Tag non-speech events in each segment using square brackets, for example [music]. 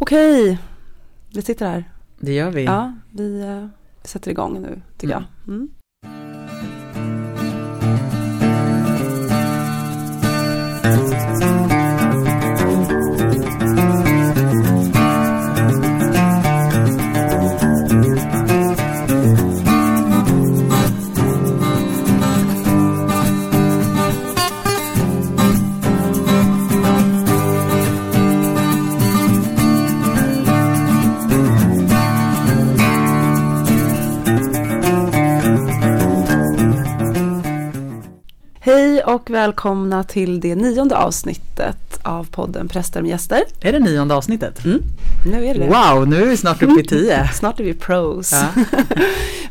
Okej, vi sitter här. Det gör vi. Ja, vi eh, sätter igång nu tycker Mm. jag. Mm. Välkomna till det nionde avsnittet av podden Präster med gäster. Är det nionde avsnittet? Mm. Nu är det. Wow, nu är vi snart uppe i [laughs] tio. Snart är vi pros. Ja.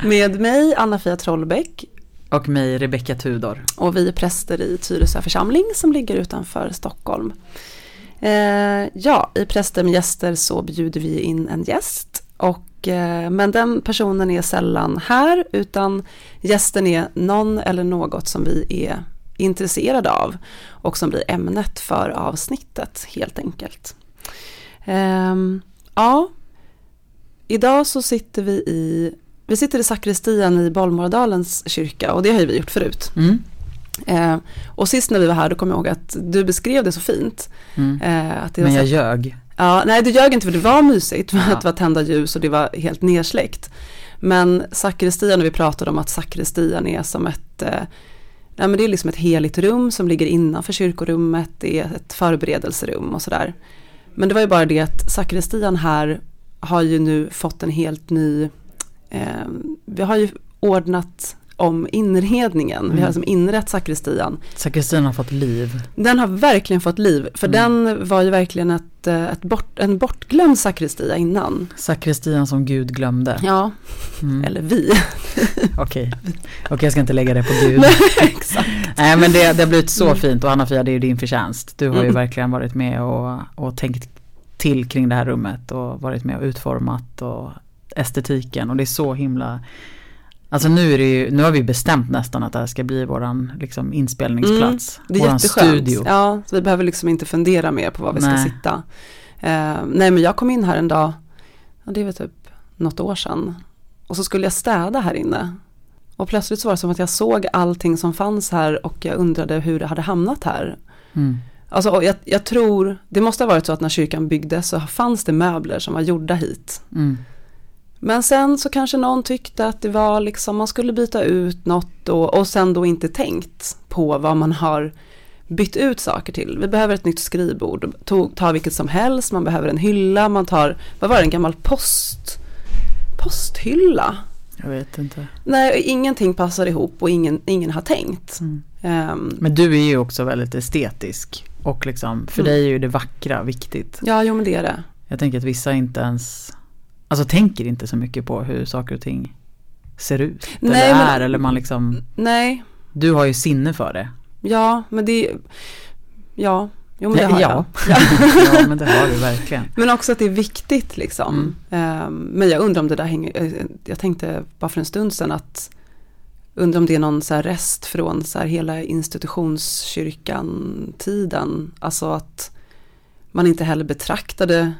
[laughs] Med mig Anna-Fia Trollbäck Och mig, Rebecka Tudor. och vi är präster i Tyresö församling som ligger utanför Stockholm. Eh, ja, i Präster med gäster så bjuder vi in en gäst. Och, eh, men den personen är sällan här utan gästen är någon eller något som vi är intresserade av och som blir ämnet för avsnittet helt enkelt. Ehm, ja, idag så sitter vi i, vi sitter i sakristian i Bollmoradalens kyrka och det har ju vi gjort förut. Mm. Eh, och sist när vi var här då kom jag ihåg att du beskrev det så fint. Mm. Eh, att det Men jag så, ljög. ja, nej det ljög inte för det var mysigt för Ja. att det var tända ljus och det var helt nersläckt. Men sakristian, när vi pratade om att sakristian är som ett eh, Nej, men det är liksom ett heligt rum som ligger innanför kyrkorummet, det är ett förberedelserum och sådär. Men det var ju bara det att sakristian här har ju nu fått en helt ny, eh, vi har ju ordnat om inredningen, vi har Mm. liksom inrett sakristian. Sakristin har fått liv. Den har verkligen fått liv, för Mm. den var ju verkligen ett, eh, ett bort, en bortglömd sakristia innan. Sakristian som Gud glömde. Ja, Mm. eller vi. [laughs] Okej, Okej, jag ska inte lägga det på Gud. Exakt. [laughs] Nej men det, det har blivit så Mm. fint och Anna-Fia det är ju din förtjänst. Du har ju Mm. verkligen varit med och, och tänkt till kring det här rummet och varit med och utformat och estetiken och det är så himla Alltså nu är det ju, nu har vi bestämt nästan att det här ska bli våran liksom inspelningsplats. Det är våran jätteskönt. studio. Ja, så vi behöver liksom inte fundera mer på var vi ska Nej. sitta. Eh, nej, men jag kom in här en dag, ja, det var typ något år sedan. Och så skulle jag städa här inne. Och plötsligt så var det som att jag såg allting som fanns här och jag undrade hur det hade hamnat här. Mm. Alltså, jag, jag tror, det måste ha varit så att när kyrkan byggdes så fanns det möbler som var gjorda hit. Mm. Men sen så kanske någon tyckte att det var liksom, man skulle byta ut något och, och sen då inte tänkt på vad man har bytt ut saker till. Vi behöver ett nytt skrivbord, Tog- ta vilket som helst, man behöver en hylla, man tar, vad var det, en gammal post, posthylla? Jag vet inte. Nej, ingenting passar ihop och ingen, ingen har tänkt. Mm. Ehm, Men du är ju också väldigt estetisk. Och liksom, för Mm. dig är ju det vackra viktigt. ja, jo men det är det. Jag tänker att vissa inte ens, alltså tänker inte så mycket på hur saker och ting ser ut. Nej, eller men- är, eller man liksom, Nej, du har ju sinne för det. ja, men det, ja, jo men det har ja. jag. [laughs] ja men det har du verkligen. Men också att det är viktigt liksom. Mm. Ehm, men jag undrar om det där hänger, eh, jag tänkte bara för en stund sedan att undrar om det är någon så rest från så hela institutionskyrkan-tiden. Alltså att man inte heller betraktade,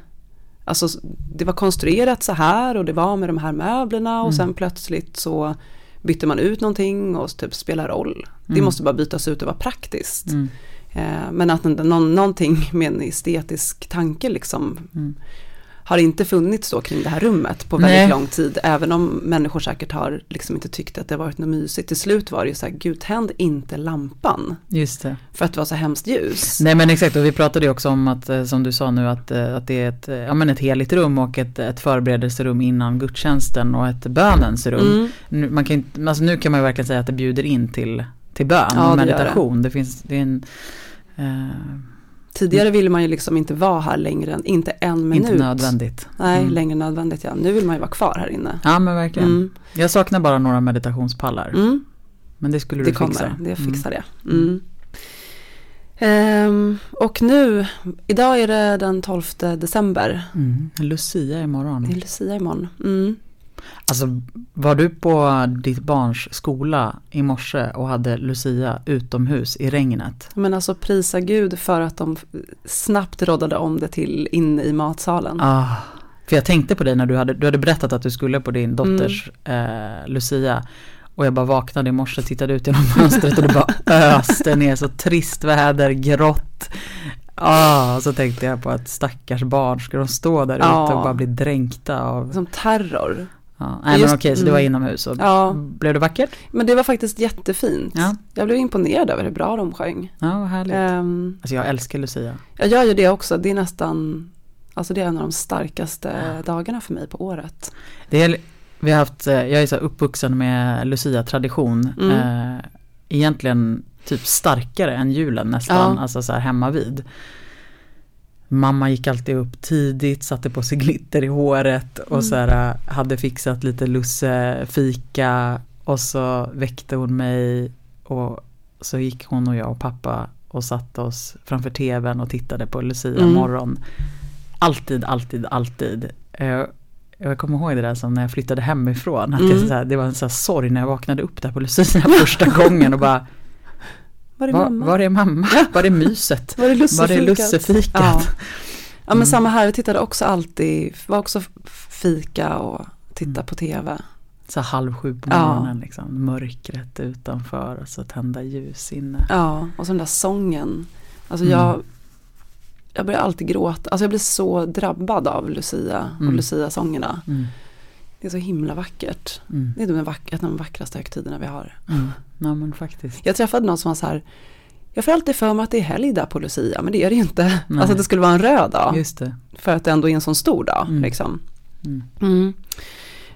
alltså det var konstruerat så här och det var med de här möblerna och Mm. sen plötsligt så bytte man ut någonting och typ spelar roll. Det Mm. måste bara bytas ut och vara praktiskt. Mm. Eh, Men att någon, någonting med en estetisk tanke liksom Mm. Har inte funnits då kring det här rummet på väldigt Nej. lång tid. Även om människor säkert har liksom inte tyckt att det har varit något mysigt. Till slut var det ju så här, gud tänd inte lampan. Just det. För att det var så hemskt ljus. Nej men exakt och vi pratade ju också om att, eh, som du sa nu, att, eh, att det är ett, eh, ja, men ett heligt rum och ett, ett förberedelserum innan gudstjänsten och ett bönens rum. Mm. Nu, man kan, alltså nu kan man ju verkligen säga att det bjuder in till, till bön Ja, och det gör meditation. Det. finns, det är en, eh, Tidigare ville man ju liksom inte vara här längre än, inte en minut. inte nödvändigt. Nej, Mm. längre än nödvändigt ja. Nu vill man ju vara kvar här inne. Ja men verkligen. Mm. Jag saknar bara några meditationspallar. Mm. Men det skulle Det du fixa. kommer, det fixar det. Mm. Mm. Ehm, och nu, idag är det den 12 december. Mm. Lucia Det är imorgon. Lucia imorgon. Mm. Alltså var du på ditt barns skola i morse och hade Lucia utomhus i regnet? Men alltså prisa Gud för att de snabbt råddade om det till in i matsalen. Ah, för jag tänkte på dig när du hade, du hade berättat att du skulle på din dotters mm. eh, Lucia. Och jag bara vaknade i morse och tittade ut genom fönstret och det bara [laughs] öste ner så trist väder, grått. Ah, så tänkte jag på att stackars barn, ska de stå där ute och bara bli dränkta av Som terror. Ja, nej Just, men okej, så det var mm. inomhus och ja. blev det vackert? Men det var faktiskt jättefint. Ja. Jag blev imponerad över hur bra de sjöng. Ja, vad härligt. Um, alltså jag älskar Lucia. Jag gör ju det också, det är nästan, alltså det är en av de starkaste ja. dagarna för mig på året. Det är, vi har haft, eh, jag är så uppvuxen med Lucia-tradition. Mm. Eh, egentligen typ starkare än julen nästan, ja. alltså så här hemma vid. Mamma gick alltid upp tidigt, satte på sig glitter i håret och mm. så här, hade fixat lite lussefika och så väckte hon mig och så gick hon och jag och pappa och satte oss framför tvn och tittade på Lucia mm. morgon. Alltid, alltid, alltid. Jag, jag kommer ihåg det där som när jag flyttade hemifrån. Att mm. det, så här, det var en sån här sorg när jag vaknade upp där på Lucia [laughs] första gången och bara var är mamma? Var är mamma? Var är myset? Var är lussefikat? Var är lussefikat? Ja. ja men mm. samma här, vi tittade också alltid, var också fika och titta mm. på tv. Så halv sju på morgonen ja. liksom, mörkret utanför och så tända ljus inne. Ja, och så den där sången. Alltså mm. jag, jag börjar alltid gråta, alltså jag blir så drabbad av Lucia och mm. Lucia-sångerna. Mm. Det är så himla vackert. Mm. Det är de vack de vackraste högtiderna vi har. Mm. Ja, men faktiskt. Jag träffade någon som var så här, jag får alltid för mig att det är helg där på Lucia, men det är det ju inte. Nej. Alltså det skulle vara en röd dag. Just det. För att det ändå är en sån stor dag. Mm. Liksom. Mm.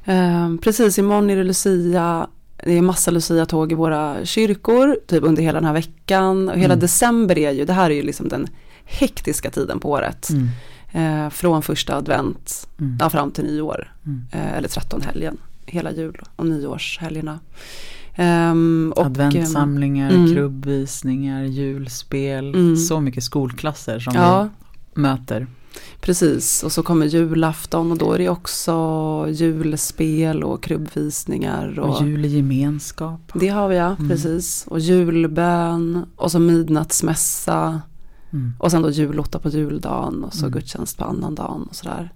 Uh, precis, imorgon är det Lucia. Det är massa Lucia-tåg i våra kyrkor, typ under hela den här veckan. Och hela mm. december är ju, det här är ju liksom den hektiska tiden på året. Mm. Eh, från första advent mm. ja, fram till nyår. Mm. Eh, eller trettonhelgen. Hela jul och nyårshelgerna. Um, och, Adventssamlingar, mm. klubbvisningar, julspel. Mm. Så mycket skolklasser som ja. vi möter. Precis, och så kommer julafton och då är det också julspel och klubbvisningar. Och, och julgemenskap. Det har vi ja, mm. precis. Och julbön och så midnattsmässa. Mm. Och sen då julotta på juldagen och så mm. gudstjänst på annandagen och sådär.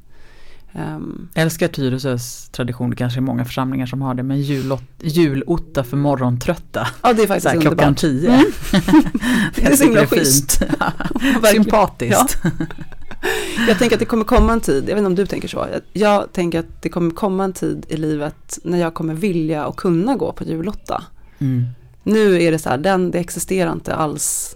Um, Älskar Tyresös tradition, det kanske är många församlingar som har det, men julot, julotta för morgontrötta. Ja, det är faktiskt underbart. Klockan tio. Mm. [laughs] det är så himla schysst. [laughs] Sympatiskt. Ja. Jag tänker att det kommer komma en tid, jag vet inte om du tänker så, jag tänker att det kommer komma en tid i livet när jag kommer vilja och kunna gå på julotta. Mm. Nu är det så här, den, det existerar inte alls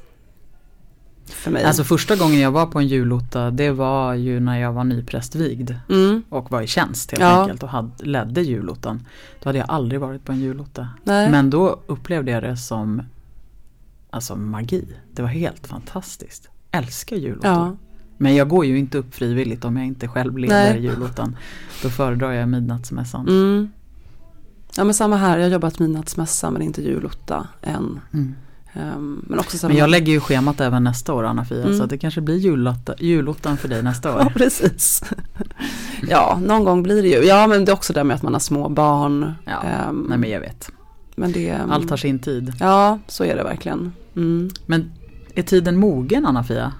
för mig. Alltså första gången jag var på en julotta det var ju när jag var nyprästvigd mm. och var i tjänst helt ja. enkelt och hade, ledde julottan. Då hade jag aldrig varit på en julotta. Nej. Men då upplevde jag det som alltså magi. Det var helt fantastiskt. Älskar julottan. Ja. Men jag går ju inte upp frivilligt om jag inte själv leder Nej. julottan. Då föredrar jag midnattsmässan. Mm. Ja men samma här, jag har jobbat midnattsmässa men inte julotta än. Mm. Um, men, också men jag lägger ju schemat även nästa år Anna-Fia mm. så det kanske blir julotta, julottan för dig nästa år. [laughs] Ja precis. ja någon gång blir det ju. Ja men det är också det med att man har små barn. Ja, um, nej men jag vet. Men det, um, Allt har sin tid. Ja så är det verkligen. Mm. Men är tiden mogen Anna-Fia?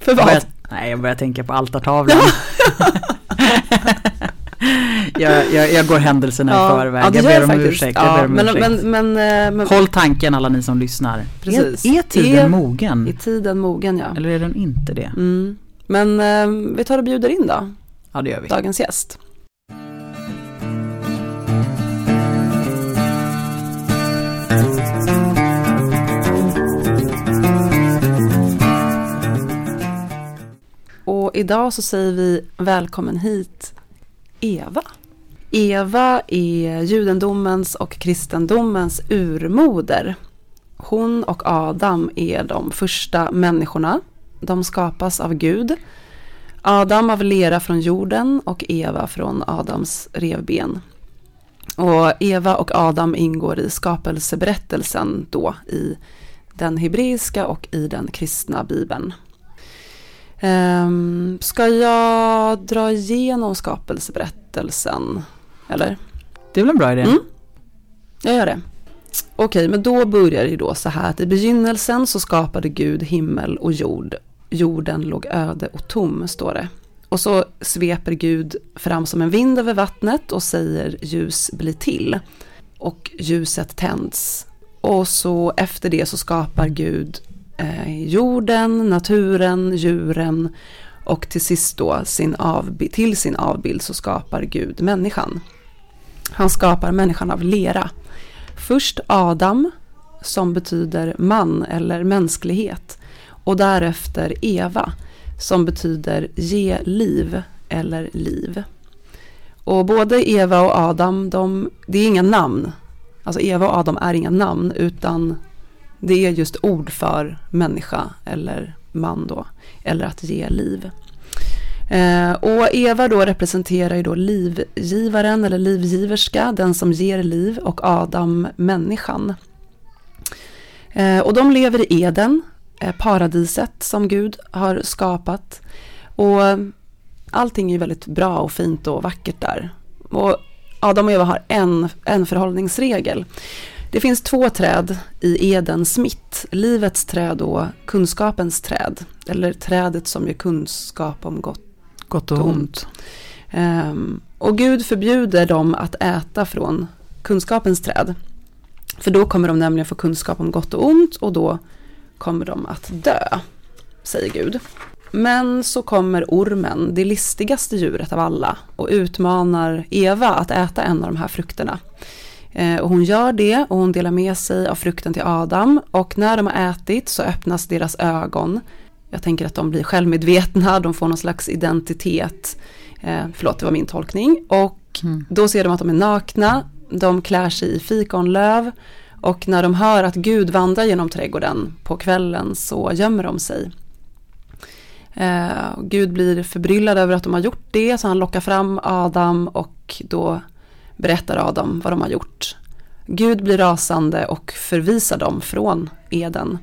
För vad? Jag börjar, nej jag börjar tänka på altartavlan. [laughs] [laughs] jag, jag, jag, går händelserna ja, i förväg. Ja, jag ber om faktiskt. ursäkt. Ja, ber om men, ursäkt. Men, men, eh, men, Håll tanken alla ni som lyssnar. Precis. Är, är tiden är, mogen? Är tiden mogen ja. Eller är den inte det? Mm. Men eh, vi tar och bjuder in då. Ja det gör vi. Dagens gäst. Och idag så säger vi välkommen hit Eva. Eva är judendomens och kristendomens urmoder. Hon och Adam är de första människorna. De skapas av Gud. Adam av lera från jorden och Eva från Adams revben. Och Eva och Adam ingår i skapelseberättelsen då i den hebreiska och i den kristna bibeln. Um, ska jag dra igenom skapelseberättelsen berättelsen. Eller? Det är väl en bra idé? Mm. Jag gör det. Okej, men då börjar det då så här att i begynnelsen så skapade Gud himmel och jord. Jorden låg öde och tom, står det. Och så sveper Gud fram som en vind över vattnet och säger ljus bli till. Och ljuset tänds. Och så efter det så skapar Gud eh, jorden, naturen, djuren och till sist då sin avbild, till sin avbild så skapar Gud människan. Han skapar människan av lera. Först Adam som betyder man eller mänsklighet och därefter Eva som betyder ge liv eller liv. Och både Eva och Adam, de, det är inga namn. Alltså Eva och Adam är inga namn utan det är just ord för människa eller man då. Eller att ge liv. Eh, och Eva då representerar ju då livgivaren eller livgiverska, den som ger liv och Adam människan. Eh, och de lever i Eden, eh, paradiset som Gud har skapat. Och allting är väldigt bra och fint och vackert där. Och Adam och Eva har en, en förhållningsregel. Det finns två träd i Edens mitt. Livets träd och kunskapens träd. Eller trädet som ger kunskap om gott, Gott och ont. Um, och Gud förbjuder dem att äta från kunskapens träd. För då kommer de nämligen få kunskap om gott och ont och då kommer de att dö, säger Gud. Men så kommer ormen, det listigaste djuret av alla, och utmanar Eva att äta en av de här frukterna. Eh, och hon gör det och hon delar med sig av frukten till Adam och när de har ätit så öppnas deras ögon. Jag tänker att de blir självmedvetna, de får någon slags identitet. Eh, förlåt, det var min tolkning. Och Mm. då ser de att de är nakna, de klär sig i fikonlöv och när de hör att Gud vandrar genom trädgården på kvällen så gömmer de sig. Eh, Gud blir förbryllad över att de har gjort det så han lockar fram Adam och då berättar Adam vad de har gjort. Gud blir rasande och förvisar dem från Eden.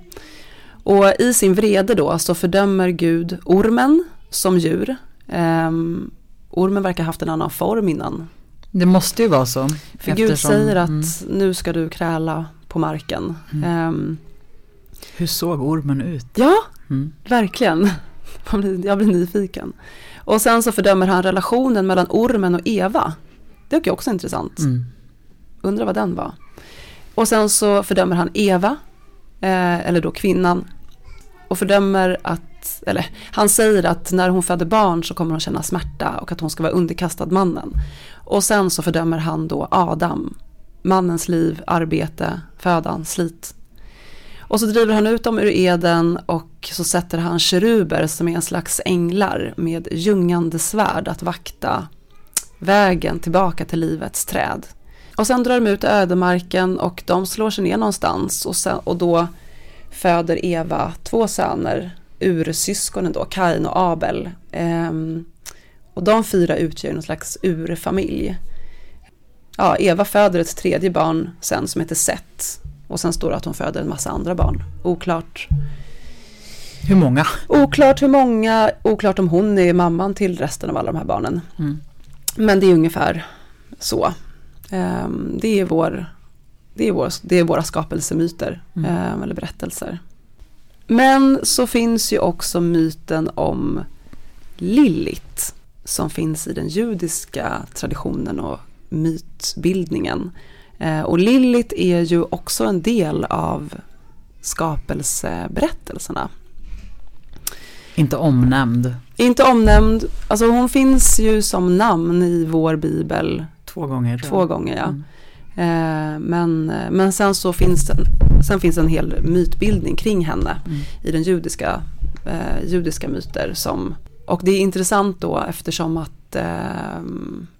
Och i sin vrede då så fördömer Gud ormen som djur. Ehm, ormen verkar haft en annan form innan. Det måste ju vara så. För Gud eftersom- säger att mm. nu ska du kräla på marken. Ehm, Hur såg ormen ut? ja, Mm. verkligen. [laughs] Jag blir nyfiken. Och sen så fördömer han relationen mellan ormen och Eva. Det är också intressant. Mm. Undrar vad den var. Och sen så fördömer han Eva, eh, eller då kvinnan. Och fördömer att, eller han säger att när hon föder barn så kommer hon känna smärta och att hon ska vara underkastad mannen. Och sen så fördömer han då Adam, mannens liv, arbete, födan, slit. Och så driver han ut dem ur Eden och så sätter han keruber som är en slags änglar med ljungande svärd att vakta vägen tillbaka till livets träd. Och sen drar de ut ödemarken och de slår sig ner någonstans och, sen, och då föder Eva två söner ur syskonen då, Kain och Abel. Ehm, och de fyra utgör någon slags urfamilj. Ja, Eva föder ett tredje barn sen som heter Set. Och sen står det att hon föder en massa andra barn. Oklart, Hur många? oklart hur många, oklart om hon är mamman till resten av alla de här barnen. Mm. Men det är ungefär så. Ehm, det, är vår, det, är vår, det är våra skapelsemyter Mm. ehm, eller berättelser. Men så finns ju också myten om Lilith som finns i den judiska traditionen och mytbildningen. Eh, och Lilith är ju också en del av skapelseberättelserna. Inte omnämnd. Inte omnämnd, alltså hon finns ju som namn i vår bibel Två gånger. två gånger. Ja. Mm. Eh, men, men sen så finns det, sen finns en hel mytbildning kring henne Mm. i den judiska, eh, judiska myter. Som, och det är intressant då eftersom att, eh,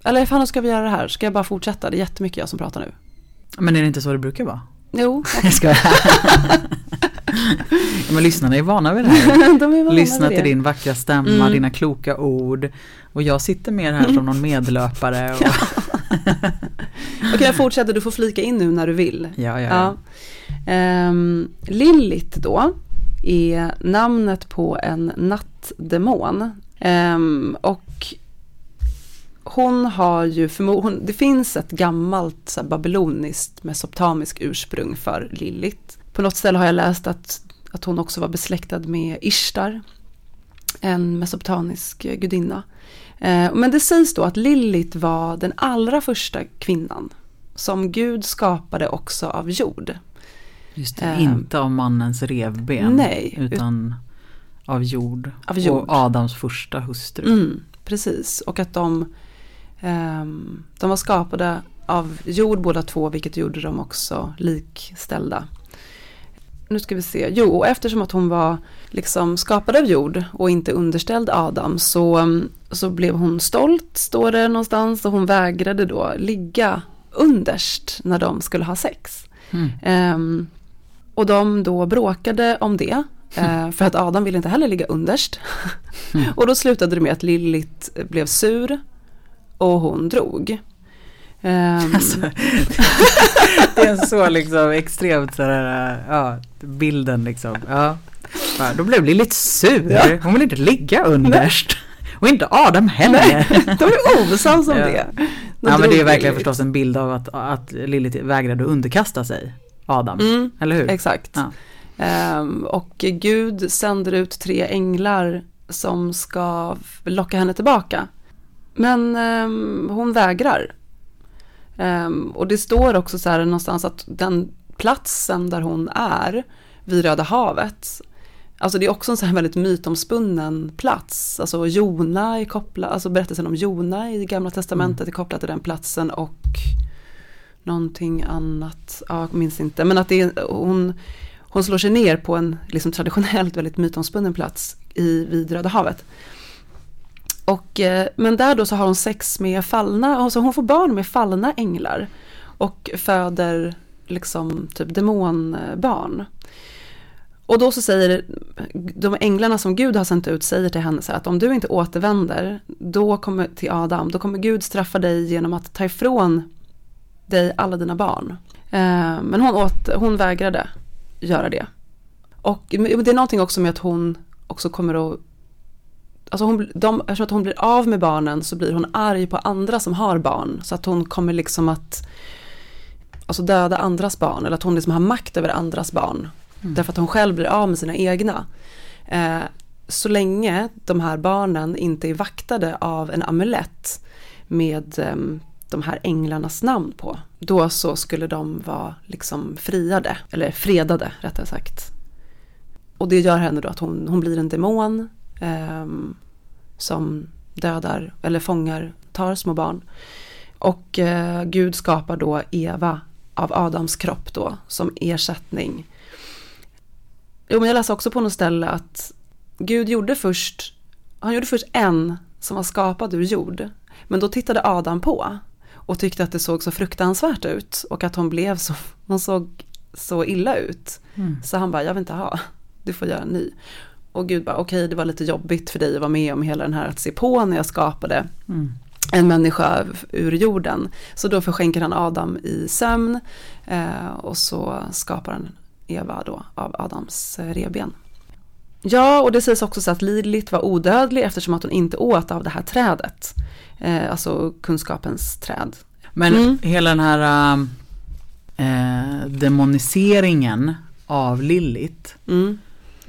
eller fan ska vi göra det här? Ska jag bara fortsätta? Det är jättemycket jag som pratar nu. Men är det inte så det brukar vara? Jo, [laughs] Jag skojar. [laughs] [laughs] ja, men lyssnarna är vana vid det här. [laughs] de vana Lyssna till det. din vackra stämma, Mm. dina kloka ord. Och jag sitter mer här som någon medlöpare. Och, [laughs] Okej, jag fortsätter. Du får flika in nu när du vill. ja, ja, Ja. ja. Ehm, Lilith då är namnet på en nattdemon. Ehm, och hon har ju förmodligen, det finns ett gammalt så här, babyloniskt mesopotamiskt ursprung för Lilith. På något ställe har jag läst att, att hon också var besläktad med Ishtar, en mesopotamisk gudinna. Eh, men det sägs då att Lilith var den allra första kvinnan som Gud skapade också av jord. Just det, eh, inte av mannens revben. Nej. Utan av jord. Av jord. Och Adams första hustru. Mm, precis, och att de, eh, de var skapade av jord båda två, vilket gjorde dem också likställda. Nu ska vi se, jo, och eftersom att hon var liksom skapad av jord och inte underställd Adam så, så blev hon stolt, står det någonstans, och hon vägrade då ligga underst när de skulle ha sex. Mm. Um, och de då bråkade om det, uh, [laughs] för att Adam ville inte heller ligga underst. Mm. [laughs] och då slutade det med att Lilith blev sur och hon drog. Um, alltså, [laughs] det är en så liksom extremt sådär, ja, bilden liksom. Ja. Då blev Lilith sur, ja. hon vill inte ligga underst. Och inte Adam heller. De är osams om ja. det. De ja men det är verkligen förstås en bild av att, att Lilith vägrade underkasta sig Adam. Mm, eller hur? Exakt. Ja. Um, och Gud sänder ut tre änglar som ska locka henne tillbaka. Men um, hon vägrar. Um, och det står också så här någonstans att den platsen där hon är vid Röda havet Alltså det är också en så här väldigt mytomspunnen plats. Alltså Jona är kopplad, alltså berättelsen om Jona i Gamla Testamentet mm. är kopplad till den platsen och någonting annat, ja, jag minns inte. Men att det är, hon, hon slår sig ner på en liksom traditionellt väldigt mytomspunnen plats i, vid Röda havet. Och, eh, men där då så har hon sex med fallna, alltså hon får barn med fallna änglar. Och föder liksom typ demonbarn. Och då så säger de änglarna som Gud har sänt ut säger till henne så här att om du inte återvänder då kommer till Adam, då kommer Gud straffa dig genom att ta ifrån dig alla dina barn. Eh, men hon, åt, hon vägrade göra det. Och det är någonting också med att hon också kommer att Alltså hon, de, eftersom att hon blir av med barnen så blir hon arg på andra som har barn. Så att hon kommer liksom att alltså döda andras barn. Eller att hon liksom har makt över andras barn. Mm. Därför att hon själv blir av med sina egna. Eh, så länge de här barnen inte är vaktade av en amulett med eh, de här änglarnas namn på. Då så skulle de vara liksom friade, eller fredade rättare sagt. Och det gör henne då att hon, hon blir en demon eh, som dödar eller fångar, tar små barn. Och eh, Gud skapar då Eva av Adams kropp då som ersättning Jo, men jag läste också på något ställe att Gud gjorde först, han gjorde först en som var skapad ur jord. Men då tittade Adam på och tyckte att det såg så fruktansvärt ut och att hon blev så, hon såg så illa ut. Mm. Så han bara, jag vill inte ha, du får göra en ny. Och Gud bara, okej okay, det var lite jobbigt för dig att vara med om hela den här att se på när jag skapade mm. en människa ur jorden. Så då förskänker han Adam i sömn eh, och så skapar han Eva då av Adams eh, reben. Ja, och det sägs också så att Lilith var odödlig eftersom att hon inte åt av det här trädet. Eh, alltså kunskapens träd. Men mm. hela den här äh, demoniseringen av Lilith. Mm.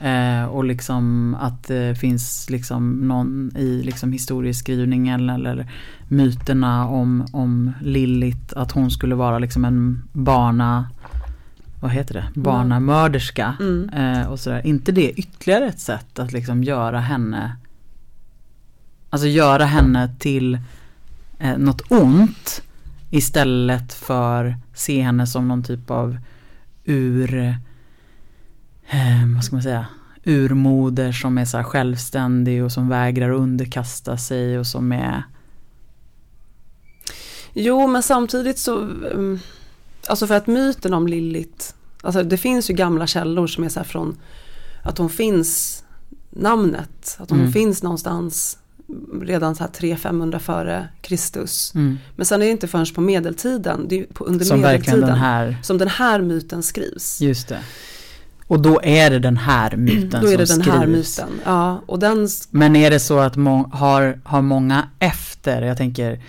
Eh, och liksom att det finns liksom någon i liksom historieskrivningen eller myterna om, om Lilith. Att hon skulle vara liksom en barna vad heter det, barnamörderska mm. eh, och sådär. inte det ytterligare ett sätt att liksom göra henne, alltså göra henne till eh, något ont istället för se henne som någon typ av ur, eh, vad ska man säga, urmoder som är så här självständig och som vägrar underkasta sig och som är Jo men samtidigt så um Alltså för att myten om Lilith, alltså det finns ju gamla källor som är så här från att hon finns namnet, att hon mm. finns någonstans redan så här 300-500 före Kristus. Mm. Men sen är det inte förrän på medeltiden, det är på, under som medeltiden, den här... som den här myten skrivs. Just det. Och då är det den här myten Då är det som den här skrivs. myten. Ja, och den, Men är det så att har, har många efter, jag tänker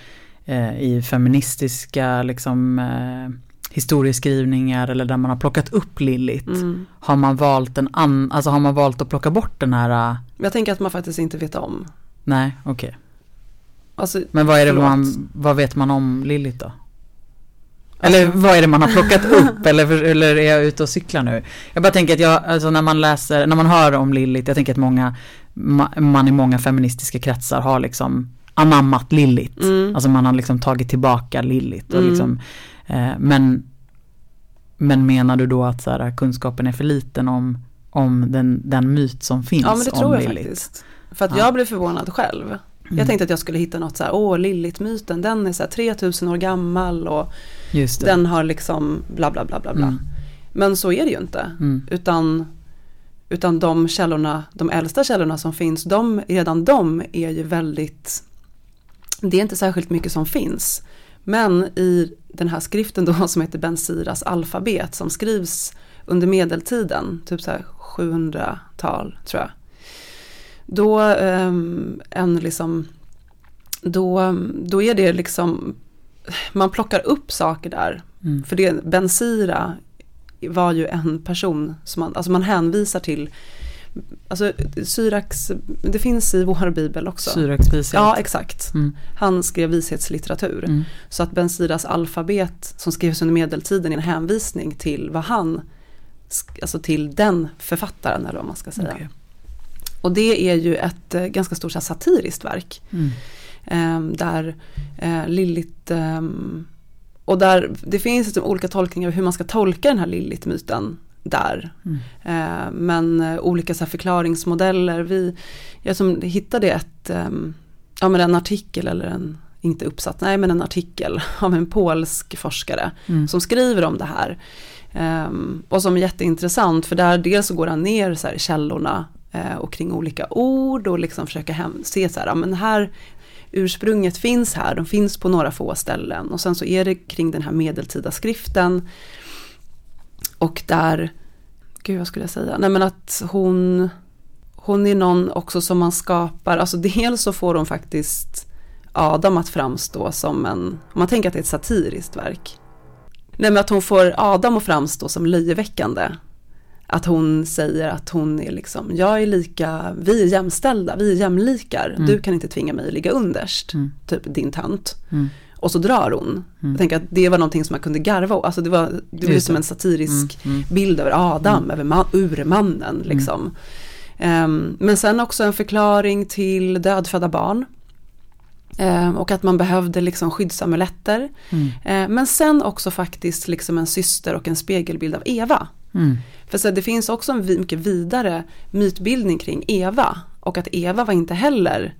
eh, i feministiska liksom, eh, historieskrivningar eller där man har plockat upp Lilith. mm. Har man valt en an, alltså har man valt att plocka bort den här, eh, Jag tänker att man faktiskt inte vet om. nej okej. Alltså, Men vad är det Förlåt. man, vad vet man om Lilith då? Eller vad är det man har plockat upp [laughs] eller, eller är jag ute och cyklar nu? Jag bara tänker att jag, alltså när man läser, när man hör om Lilith, jag tänker att många, ma- man i många feministiska kretsar har liksom anammat Lilith. mm. Alltså man har liksom tagit tillbaka och Mm. liksom, eh, men, men menar du då att så här, kunskapen är för liten om, om den, den myt som finns ja men det om tror jag Lilith? faktiskt. För att Ja. jag blev förvånad själv. Mm. Jag tänkte att jag skulle hitta något så här, åh Lilith-myten, den är så här 3000 år gammal och den har liksom bla bla bla bla bla. Mm. Men så är det ju inte. Mm. Utan, utan de källorna, de äldsta källorna som finns, de, redan de är ju väldigt, det är inte särskilt mycket som finns. Men i den här skriften då [laughs] som heter Ben Siras alfabet som skrivs under medeltiden, typ så här 700-tal tror jag. Då, ehm, en liksom, då, då är det liksom, man plockar upp saker där Mm. för det, Ben Sira var ju en person som man, alltså man hänvisar till, alltså Syrax, det finns i vår bibel också. Syrax speciellt. Ja, exakt. Mm. Han skrev visshetslitteratur. Mm. Så att Ben Siras alfabet som skrevs under medeltiden är en hänvisning till vad han, alltså till den författaren eller vad man ska säga. Okej. Och det är ju ett eh, ganska stort här, satiriskt verk. Mm. Ehm, där eh, Lilith, ehm, och där det finns liksom olika tolkningar av hur man ska tolka den här Lilith-myten där. Mm. Eh, men eh, olika så här, förklaringsmodeller. Vi, jag som hittade ett, ehm, ja men en artikel eller en, inte uppsatt, nej men en artikel [laughs] av en polsk forskare Mm. som skriver om det här. Ehm, och som är jätteintressant för där dels så går han ner så här, källorna eh, Eh, och kring olika ord och liksom försöka hem, se så här, ja, men här ursprunget finns här, de finns på några få ställen och sen så är det kring den här medeltida skriften och där, gud vad skulle jag säga, nej men att hon, hon är någon också som man skapar, alltså dels så får hon faktiskt Adam att framstå som en, om man tänker att det är ett satiriskt verk. Nej men att hon får Adam att framstå som löjeväckande. Att hon säger att hon är liksom, jag är lika, vi är jämställda, vi är jämlikar, Mm. du kan inte tvinga mig att ligga underst, Mm. typ din tönt. Mm. Och så drar hon. Mm. Jag tänker att det var någonting som man kunde garva åt. alltså det var, det var som en satirisk Mm. Mm. bild över Adam, över man, urmannen liksom. Ehm, men sen också en förklaring till dödfödda barn. Ehm, och att man behövde liksom skyddsamuletter. Ehm, men sen också faktiskt liksom en syster och en spegelbild av Eva. Mm. För så det finns också en mycket vidare mytbildning kring Eva. Och att Eva var inte heller,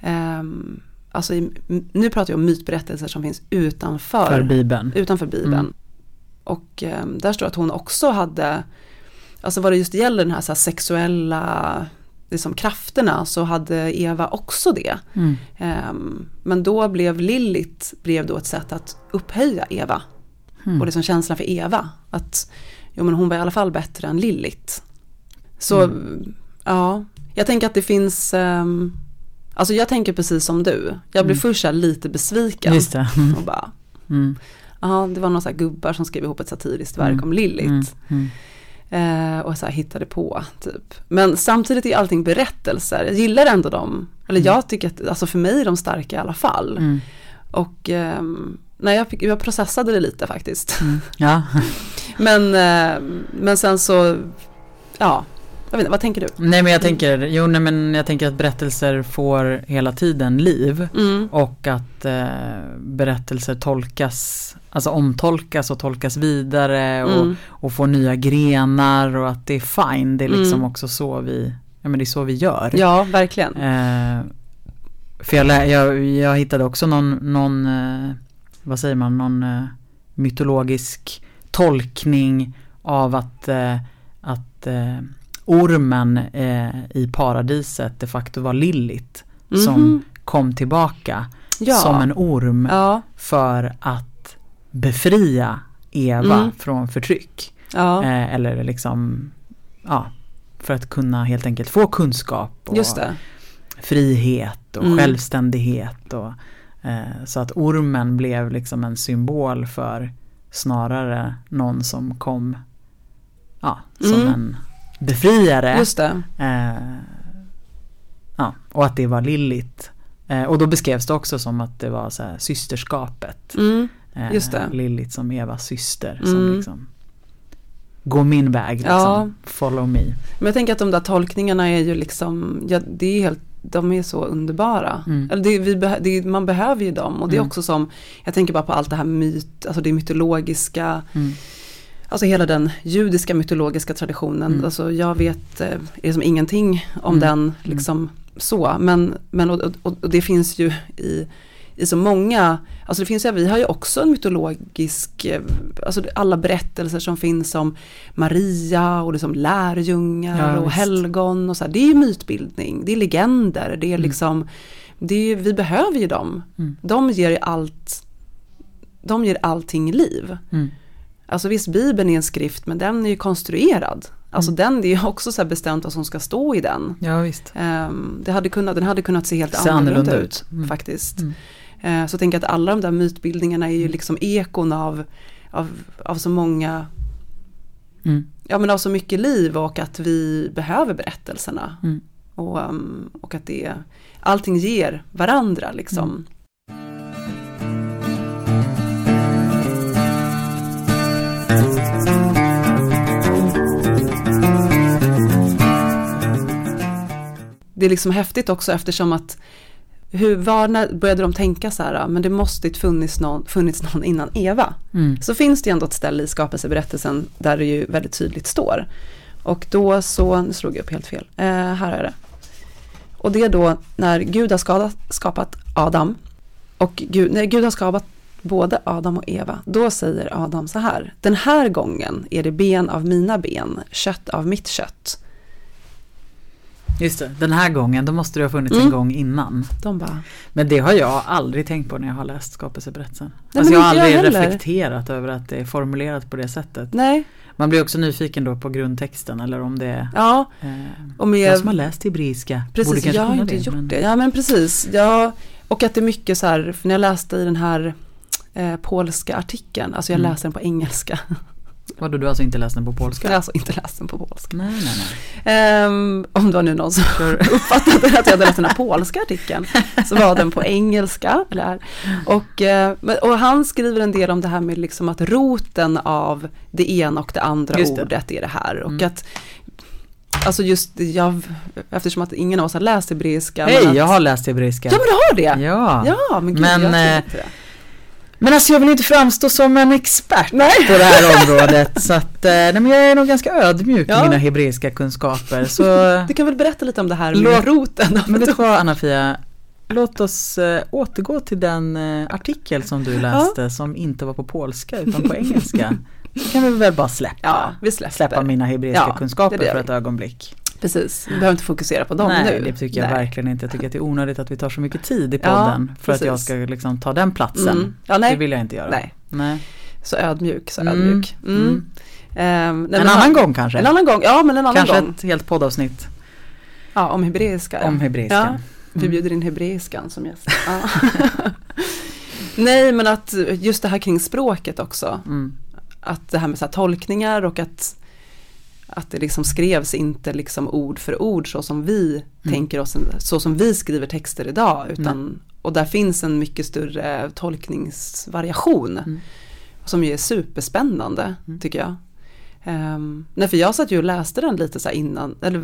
ehm, alltså i, nu pratar jag om mytberättelser som finns utanför För Bibeln. utanför Bibeln. Mm. Och eh, där står att hon också hade, alltså vad det just gäller den här, så här sexuella liksom, krafterna så hade Eva också det. Mm. Ehm, men då blev Lilith blev då ett sätt att upphöja Eva. Mm. Och liksom känslan för Eva. Att jo, men hon var i alla fall bättre än Lilith. Så Mm. ja, jag tänker att det finns, ehm, alltså jag tänker precis som du. Jag blev Mm. först lite besviken. Just det. Mm. Och bara, Mm. Ja, det var några så gubbar som skrev ihop ett satiriskt verk Mm. om Lilith. Mm. Eh, och så här hittade på, typ. Men samtidigt är allting berättelser. Jag gillar ändå dem. Eller jag tycker att, alltså för mig är de starka i alla fall. Och ehm, nej, jag, fick, jag processade det lite faktiskt. Mm. [laughs] Ja. Men, eh, men sen så, ja, jag vet inte, vad tänker du? Nej men jag tänker, jo nej men jag tänker att berättelser får hela tiden liv. Mm. Och att eh, berättelser tolkas, alltså omtolkas och tolkas vidare och, Mm. och får nya grenar och att det är fine. Det är liksom Mm. också så vi, ja men det är så vi gör. Ja, verkligen. Eh, för jag, jag, jag hittade också någon, någon eh, vad säger man, någon eh, mytologisk tolkning av att, eh, att eh, ormen eh, i paradiset de facto var Lilith som Mhm. kom tillbaka ja. som en orm Ja, för att befria Eva Mm. från förtryck. ja. Eh, eller liksom ja, för att kunna helt enkelt få kunskap och frihet och Mm. självständighet. Och, så att ormen blev liksom en symbol för snarare någon som kom ja, som Mm. en befriare. Just det. Eh, ja, och att det var Lillit. Eh, och då beskrevs det också som att det var så här, systerskapet. Mm. Eh, Just det. Lillit som Evas syster. Som Mm. liksom Gå min väg liksom. Ja. Follow me. Men jag tänker att de där tolkningarna är ju liksom, ja, det är helt, de är så underbara. Mm. Eller det, vi det, man behöver ju dem och det är Mm. också som, jag tänker bara på allt det här myt, alltså det mytologiska, Mm. alltså hela den judiska mytologiska traditionen. Mm. Alltså jag vet eh, är som ingenting om Mm. den liksom så, men, men och, och, och det finns ju i i så många, alltså det finns ju, vi har ju också en mytologisk, eh, alltså alla berättelser som finns om Maria och liksom lärjungar Ja, och helgon och så här, det är ju mytbildning, det är legender, det är Mm. liksom, det är, vi behöver ju dem. Mm. De ger allt, de ger allting liv. Mm. Alltså visst, Bibeln är en skrift men den är ju konstruerad. Alltså Mm. den, det är ju också så bestämt vad som ska stå i den. Ja visst. Ehm, det hade kunnat, den hade kunnat se helt Se annorlunda, annorlunda ut, ut. Mm. faktiskt. Mm. Eh, så jag tänker att alla de där mytbildningarna är ju liksom ekon av, av, av så många, Mm. ja men av så mycket liv och att vi behöver berättelserna. Mm. Och, um, och att det, allting ger varandra liksom. Mm. Det är liksom häftigt också eftersom att hur, var när började de tänka så här, men det måste funnits någon, funnits någon innan Eva. Mm. Så finns det ju ändå ett ställe i skapelseberättelsen där det ju väldigt tydligt står. Och då så, nu slog jag upp helt fel, eh, här är det. Och det är då när Gud har skadat, skapat Adam och Gud, när Gud har skapat både Adam och Eva, då säger Adam så här, den här gången är det ben av mina ben, kött av mitt kött. Just det, den här gången, då måste det ha funnits Mm. en gång innan. De bara, Men det har jag aldrig tänkt på när jag har läst skapelseberättelsen. Nej, alltså jag har jag aldrig heller. reflekterat över att det är formulerat på det sättet. nej, Man blir också nyfiken då på grundtexten eller om det är ja, eh, och med, jag som har läst hebreiska. Precis, jag har inte det, gjort men- det. Ja men precis. Ja, och att det är mycket så här, för när jag läste i den här eh, polska artikeln, alltså jag Mm. läser den på engelska. [laughs] Vadå, du har alltså inte läst den på Jag har polska? alltså inte läst den på polska. Nej, nej, nej. Ehm, om det var nu någon som [laughs] uppfattade att jag hade läst den här polska artikeln, så var den på engelska. Eller, och, eh, och han skriver en del om det här med liksom att roten av det ena och det andra det. ordet är det här. Och Mm. att, alltså just, jag, eftersom att ingen av oss har läst hebreiska. Hej, jag har läst hebreiska. Ja men du har det! Ja. Ja, men gud, Men, jag trodde eh, inte det. Men alltså jag vill inte framstå som en expert Nej. på det här [laughs] området. så att, eh, nej, men jag är nog ganska ödmjuk Ja. i mina hebreiska kunskaper. Så, Du kan väl berätta lite om det här med Låt- roten? men vet du vad Anna-Fia? Låt oss eh, återgå till den eh, artikel som du läste som inte var på polska utan på engelska. [laughs] Kan vi väl bara släppa, Ja, vi släpper. släppa mina hebreiska Ja, kunskaper för ett ögonblick. Precis, vi behöver inte fokusera på dem Nej, nu. det tycker jag Nej. verkligen inte. Jag tycker att det är onödigt att vi tar så mycket tid i Ja, podden för att jag ska liksom ta den platsen. Mm. Ja, nej. Det vill jag inte göra. Nej. Nej. Så ödmjuk, så Mm, ödmjuk. Mm. mm. Ehm, nej, En annan han- gång kanske? En annan gång, ja men en annan Kanske gång. ett helt poddavsnitt Ja, om hebreiska. ja. om hebreiska. Ja, vi bjuder in hebreiskan som gäst. Ja. [laughs] Nej, men att just det här kring språket också. Mm. Att det här med så här tolkningar och att, att det liksom skrevs inte liksom ord för ord så som vi Mm. tänker oss, så som vi skriver texter idag. Utan, och där finns en mycket större tolkningsvariation. Mm. Som ju är superspännande Mm. tycker jag. Um, nej, för jag satt ju och läste den lite så innan, eller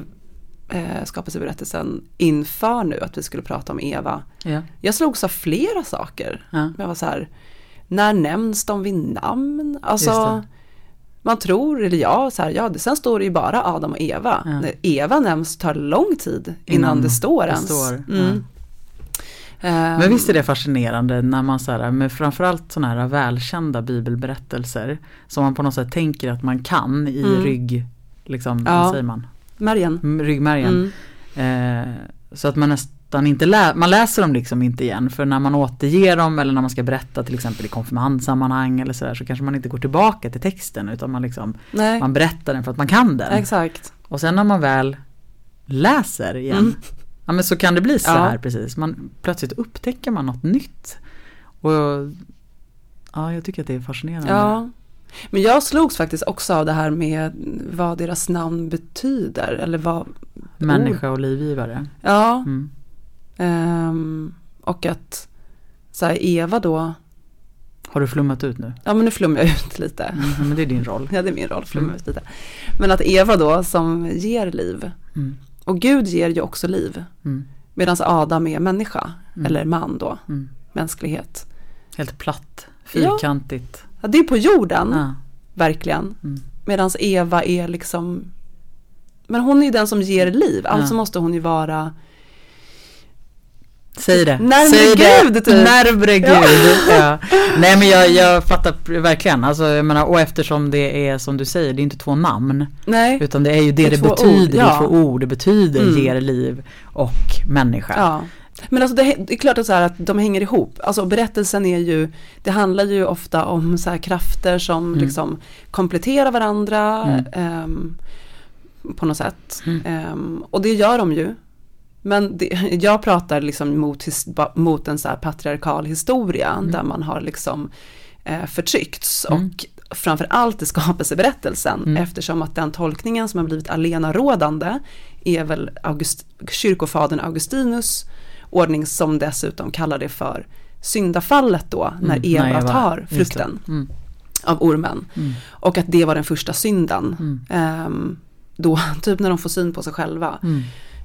uh, skapelseberättelsen inför nu att vi skulle prata om Eva. Ja. Jag slogs av flera saker. Ja. Jag var så här, när nämns de vid namn? Alltså. Man tror, eller ja, så här, ja, det, sen står det ju bara Adam och Eva. Ja. När Eva nämns tar det lång tid innan, Innan det står det ens. står, Mm. Ehm, Men visst är det fascinerande när man så här, med framförallt sådana här välkända bibelberättelser som man på något sätt tänker att man kan i Mm. rygg, liksom, Ja. vad säger man. Mm, ryggmärgen. Mm. Eh, så att man nästan inte lä- man läser dem liksom inte igen för när man återger dem eller när man ska berätta till exempel i konfirmandsammanhang eller sådär så kanske man inte går tillbaka till texten utan man liksom Nej, man berättar den för att man kan den. exakt. Och sen när man väl läser igen. Mm. Ja men så kan det bli så här precis. Man, plötsligt upptäcker man något nytt. Och ja, jag tycker att det är fascinerande. Ja. Men jag slogs faktiskt också av det här med vad deras namn betyder. Eller vad... Människa och livgivare. Ja. Mm. Um, och att så här, Eva då. Har du flummat ut nu? Ja men nu flummar jag ut lite. Mm, men det är din roll. [laughs] ja det är min roll, flumma mm. ut lite. Men att Eva då som ger liv. Mm. Och Gud ger ju också liv. Mm. Medan Adam är människa. Mm. Eller man då. Mm. Mänsklighet. Helt platt, fyrkantigt. Ja, det är på jorden. Ja. Verkligen. Mm. Medan Eva är liksom. Men hon är ju den som ger liv. Alltså ja. måste hon ju vara Säg det. Närmre Säg Gud det. typ. Närmre Gud. Ja. Nej men jag, jag fattar verkligen. Alltså, jag menar, och eftersom det är som du säger, det är inte två namn. Nej. Utan det är ju det det, det betyder. Ord, ja. Det är två ord. Det betyder mm. ger liv och människa. Ja. Men alltså det, det, är klart att, så att de hänger ihop. Alltså berättelsen är ju, det handlar ju ofta om så krafter som mm. liksom kompletterar varandra mm. um, på något sätt. Um, och det gör de ju. Men det, [laughs] jag pratar liksom mot, mot en så här patriarkal historia mm. där man har liksom eh, förtryckts mm. och framförallt i skapelseberättelsen mm. eftersom att den tolkningen som har blivit alenarådande är väl August, kyrkofadern Augustinus ordning som dessutom kallar det för syndafallet då när mm, Eva, Eva tar frukten mm. av ormen. Mm. Och att det var den första synden. Um, då, [laughs] typ när de får syn på sig själva.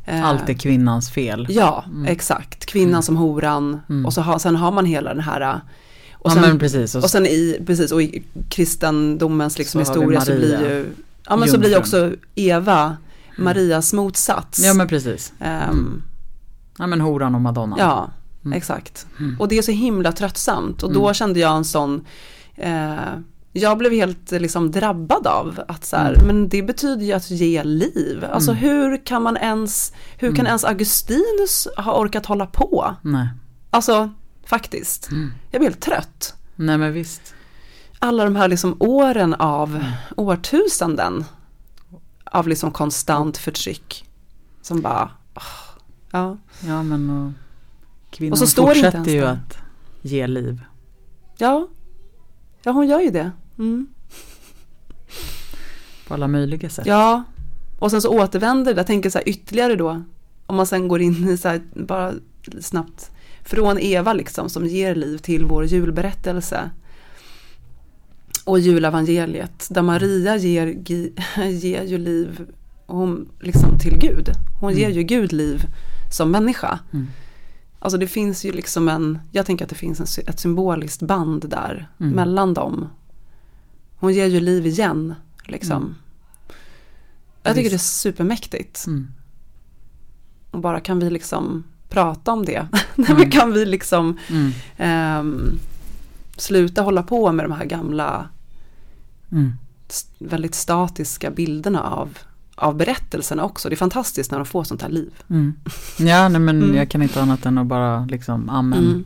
Eh, Allt är kvinnans fel. Ja, mm. exakt. Kvinnan mm. som horan mm. och så har, sen har man hela den här och sen, ja, precis. Och sen i, precis, och i kristendomens liksom så historia så blir ju, ja men så blir också Eva mm. Marias motsats. Ja men precis. Um, ja men horan och madonnan. Ja, mm. exakt. Och det är så himla tröttsamt och då kände jag en sån eh, jag blev helt liksom drabbad av att så här, mm. men det betyder ju att ge liv. Alltså mm. hur kan man ens, hur kan mm. ens Augustinus ha orkat hålla på? Nej. Alltså faktiskt, mm. jag blev helt trött. Nej men visst. Alla de här liksom åren av mm. årtusenden av liksom konstant förtryck. Som bara, oh, ja. Ja men och kvinnan och så står fortsätter ju att ge liv. Ja, ja hon gör ju det. Mm. På alla möjliga sätt. Ja, och sen så återvänder det. Jag tänker så här ytterligare då. Om man sen går in i så här, bara snabbt. Från Eva liksom som ger liv till vår julberättelse. Och julavangeliet. Där Maria ger, [laughs] ger ju liv hon, liksom till Gud. Hon mm. ger ju Gud liv som människa. Mm. Alltså det finns ju liksom en, jag tänker att det finns en, ett symboliskt band där mm. mellan dem hon ger ju liv igen. Liksom. Mm. Jag tycker det är supermäktigt. Mm. Och bara kan vi liksom prata om det. [laughs] Mm. kan vi liksom um, sluta hålla på med de här gamla mm. väldigt statiska bilderna av, av berättelserna också. Det är fantastiskt när de får sånt här liv. Mm. Ja, nej, men mm. jag kan inte annat än att bara liksom amen.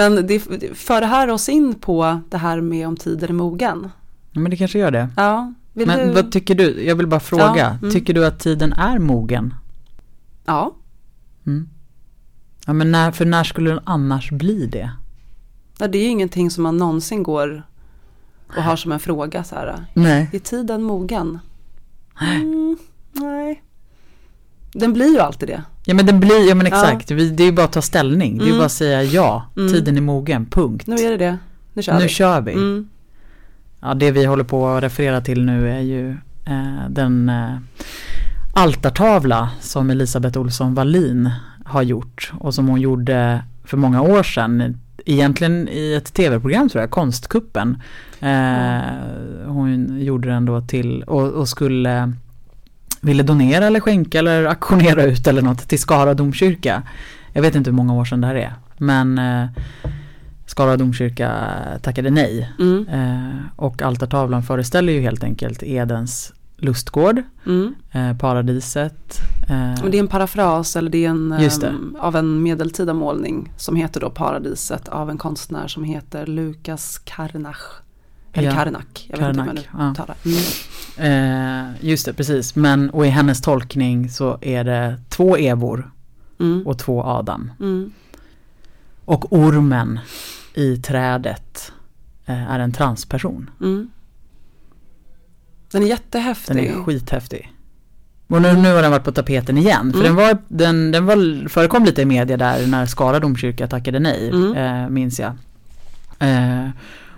Men det för det här oss in på det här med om tiden är mogen. Ja, men det kanske gör det. Ja. men du... vad tycker du? Jag vill bara fråga. Ja, mm. Tycker du att tiden är mogen? Ja. Mm. Ja men när, för när skulle den annars bli det? Ja, det är ju ingenting som man någonsin går och har som en fråga så här. Nej. Är tiden mogen? Mm, nej. Den blir ju alltid det. Ja men den blir, ja men exakt, ja. det är ju bara att ta ställning. Det är mm. bara att säga ja, mm. tiden är mogen, punkt. Nu är det det, nu kör nu vi. Kör vi. Mm. Ja det vi håller på att referera till nu är ju eh, den eh, altartavla som Elisabeth Olsson Wallin har gjort och som hon gjorde för många år sedan. Egentligen i ett tv-program tror jag, Konstkuppen. Eh, hon gjorde den då till och, och skulle ville donera eller skänka eller aktionera ut eller något till Skara domkyrka. Jag vet inte hur många år sedan det här är. Men eh, Skara domkyrka tackade nej. Mm. Eh, och altartavlan föreställer ju helt enkelt Edens lustgård, Mm. eh, paradiset. Eh, Och det är en parafras eller det är en, det. av en medeltida målning som heter då Paradiset av en konstnär som heter Lukas Karnach. Eller Ja, Karnak, jag vet inte hur man Karnak, ja. uttalar. Mm. eh, just det, precis. Men och i hennes tolkning så är det två Evor Mm. och två Adam. Mm. Och ormen i trädet eh, är en transperson. Mm. Den är jättehäftig. Den är skithäftig. Och nu, nu har den varit på tapeten igen. För Mm. den, var, den, den var, förekom lite i media där när Skara domkyrka tackade nej, Mm. eh, minns jag.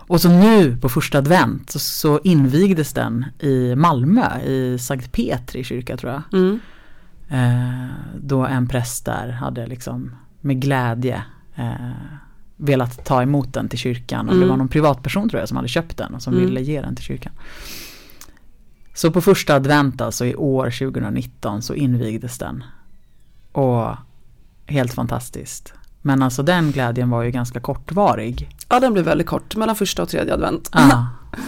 Och så nu på första advent så, invigdes den i Malmö, i Sankt Petri kyrka tror jag. Mm. Eh, då en präst där hade liksom med glädje eh, velat ta emot den till kyrkan. Och det Mm. var någon privatperson tror jag som hade köpt den och som Mm. ville ge den till kyrkan. Så på första advent alltså i år 2019 så invigdes den. Och helt fantastiskt. Men alltså den glädjen var ju ganska kortvarig. Ja, den blev väldigt kort, mellan första och tredje advent. Ah,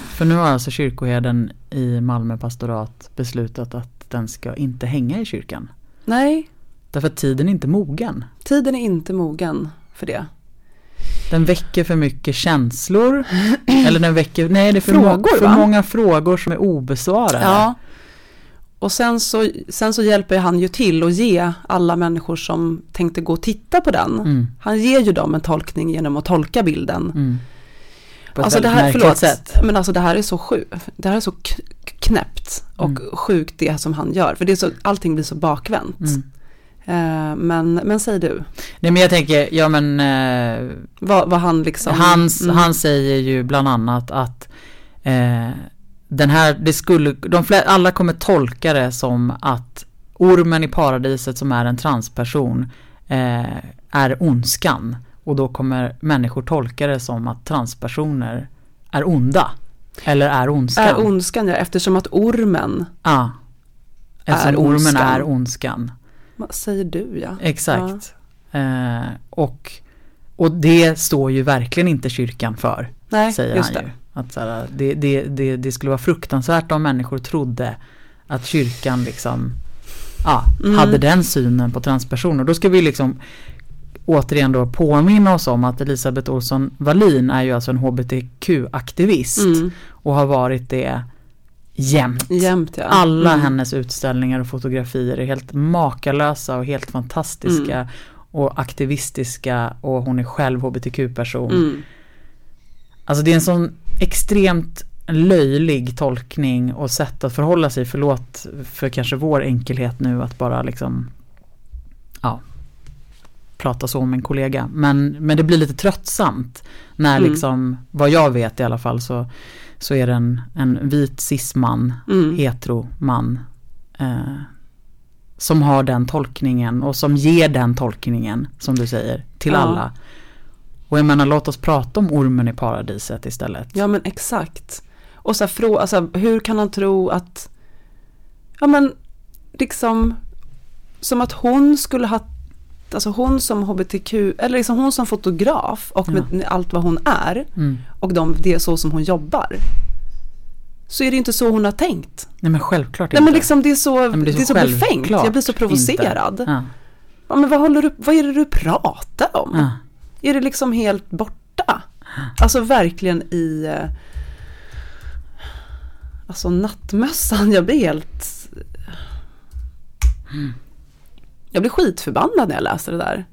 för nu har alltså kyrkoherden i Malmö pastorat beslutat att den ska inte hänga i kyrkan. Nej, Därför att tiden är inte mogen. tiden är inte mogen för det. Den väcker för mycket känslor. Eller den väcker, nej det är för, Frågor, må, för va? många frågor som är obesvarade. Ja. Och sen så, sen så hjälper han ju till att ge alla människor som tänkte gå och titta på den. Mm, Han ger ju dem en tolkning genom att tolka bilden. mm. På ett Alltså det här, förlåt, sätt. men alltså det här är så sjukt. Det här är så knäppt och Mm. sjukt det som han gör. För det är så, allting blir så bakvänt. Eh, men, men säg du, Nej men jag tänker, ja men eh, vad, vad han liksom... hans, Mm. han säger ju bland annat att eh, den här, det skulle, de flä, alla kommer tolka det som att ormen i paradiset som är en transperson eh, är ondskan. Och då kommer människor tolka det som att transpersoner är onda. Eller är ondskan. Är ondskan ja, eftersom att ormen, Ja. Eftersom Är ormen ondskan. är ondskan. vad säger du ja? Exakt. Eh, och, och det står ju verkligen inte kyrkan för, Nej, säger just han det. Att så här, det, det, det, det skulle vara fruktansvärt om människor trodde att kyrkan liksom ja, Mm. hade den synen på transpersoner. Då ska vi liksom återigen då påminna oss om att Elisabeth Olsson Wallin är ju alltså en hbtq-aktivist Mm, och har varit det jämt. jämt ja. Alla Mm. hennes utställningar och fotografier är helt makalösa och helt fantastiska Mm. och aktivistiska och hon är själv hbtq-person. Mm. Alltså det är en sån extremt löjlig tolkning och sätt att förhålla sig. Förlåt för kanske vår enkelhet nu att bara liksom ja, prata så om en kollega. Men, men det blir lite tröttsamt när Mm. liksom, vad jag vet i alla fall så, så är det en, en vit cisman Mm. hetero man eh, som har den tolkningen och som ger den tolkningen som du säger till Ja. alla. Och jag menar låt oss prata om ormen i paradiset istället. Ja men exakt. Och så här, frå, alltså, hur kan han tro att, ja men liksom, som att hon skulle ha, alltså hon som hbtq, eller liksom hon som fotograf och med allt vad hon är Mm. och de, det är så som hon jobbar. Så är det inte så hon har tänkt. Nej men självklart Nej inte. men liksom det är så, Nej, men det är så, befängt, jag blir så provocerad. Ja. Ja, men vad, håller du, vad är det du pratar om? Ja. Är det liksom helt borta? Alltså verkligen i eh, Alltså nattmössan, jag blir helt Jag blir skitförbannad när jag läser det där.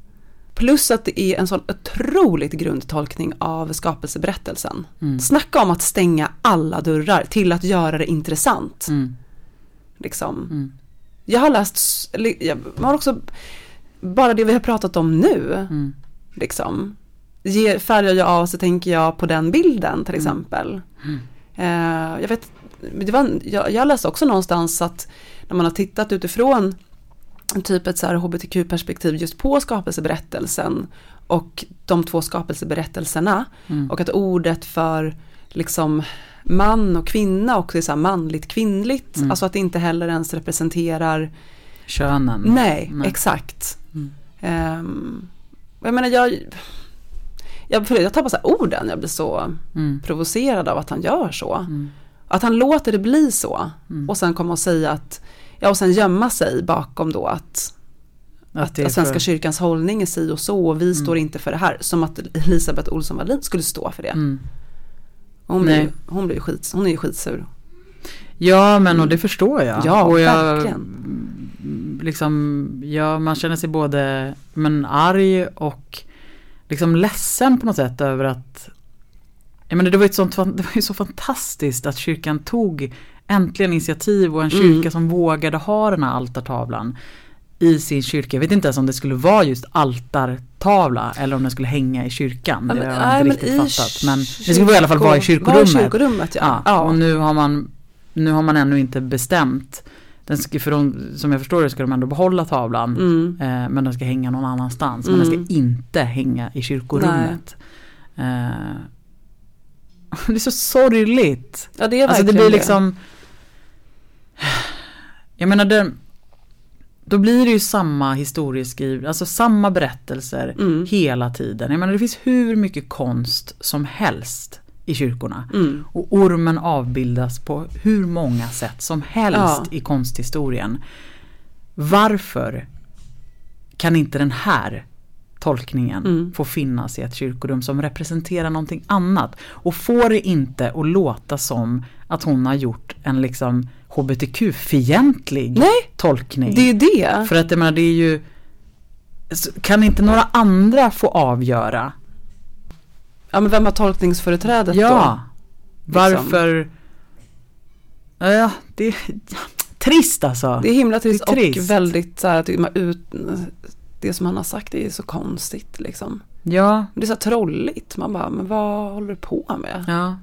Plus att det är en sån otroligt grundtolkning av skapelseberättelsen. Mm. Snacka om att stänga alla dörrar till att göra det intressant. Mm. Liksom. Mm. Jag har läst, jag har också, bara det vi har pratat om nu, Mm. Liksom, ger, färgar jag av så tänker jag på den bilden till exempel. Eh, jag vet, det var, jag, jag läste också någonstans att när man har tittat utifrån typ ett så här hbtq-perspektiv just på skapelseberättelsen och de två skapelseberättelserna Mm. och att ordet för liksom man och kvinna också är så här manligt kvinnligt, Mm. alltså att det inte heller ens representerar Könen. Nej, Nej. exakt. Mm. Ehm, jag menar jag, jag, jag tappar så orden, jag blir så Mm. provocerad av att han gör så. Mm. Att han låter det bli så Mm. och sen komma och säga att, ja och sen gömma sig bakom då att, att, att Svenska för- kyrkans hållning är si och så och vi står inte för det här. Som att Elisabeth Olsson Wallin skulle stå för det. Mm. Hon, blir, Nej. hon, blir skit, hon är ju skitsur. Ja men och det förstår jag. Ja, och jag, verkligen. Mm, Liksom, ja, man känner sig både men, arg och liksom ledsen på något sätt över att jag menar, det, var ett sånt, [laughs] det var ju så fantastiskt att kyrkan tog äntligen initiativ och en Mm. kyrka som vågade ha den här altartavlan i sin kyrka. Jag vet inte ens om det skulle vara just altartavla eller om den skulle hänga i kyrkan. Ja, det men- har nej, jag men inte riktigt fattat. Men det skulle i alla fall vara i kyrko- Var i kyrkorummet. kyrkorummet ja. Ja, och nu har man nu har man ännu inte bestämt. Den ska, för de, som jag förstår det ska de ändå behålla tavlan. Mm. Eh, men den ska hänga någon annanstans. Men den Mm. ska inte hänga i kyrkorummet. Eh, [laughs] det är så sorgligt. Ja det är Alltså det verkligen blir liksom Jag menar det Då blir det ju samma historieskrivning, alltså samma berättelser Mm. hela tiden. Jag menar det finns hur mycket konst som helst i kyrkorna. Mm. Och ormen avbildas på hur många sätt som helst Ja. i konsthistorien. Varför kan inte den här tolkningen Mm. få finnas i ett kyrkorum som representerar någonting annat? Och får det inte att låta som att hon har gjort en liksom hbtq-fientlig tolkning. det är det. För att jag menar det är ju Kan inte några andra få avgöra? Ja men vem har tolkningsföreträdet Ja. då? Varför? Ja, det är trist alltså. Det är himla trist, Det är trist. och väldigt så här, att man ut, det som han har sagt är så konstigt liksom. Ja, Det är så här trolligt, man bara, men vad håller du på med? ja.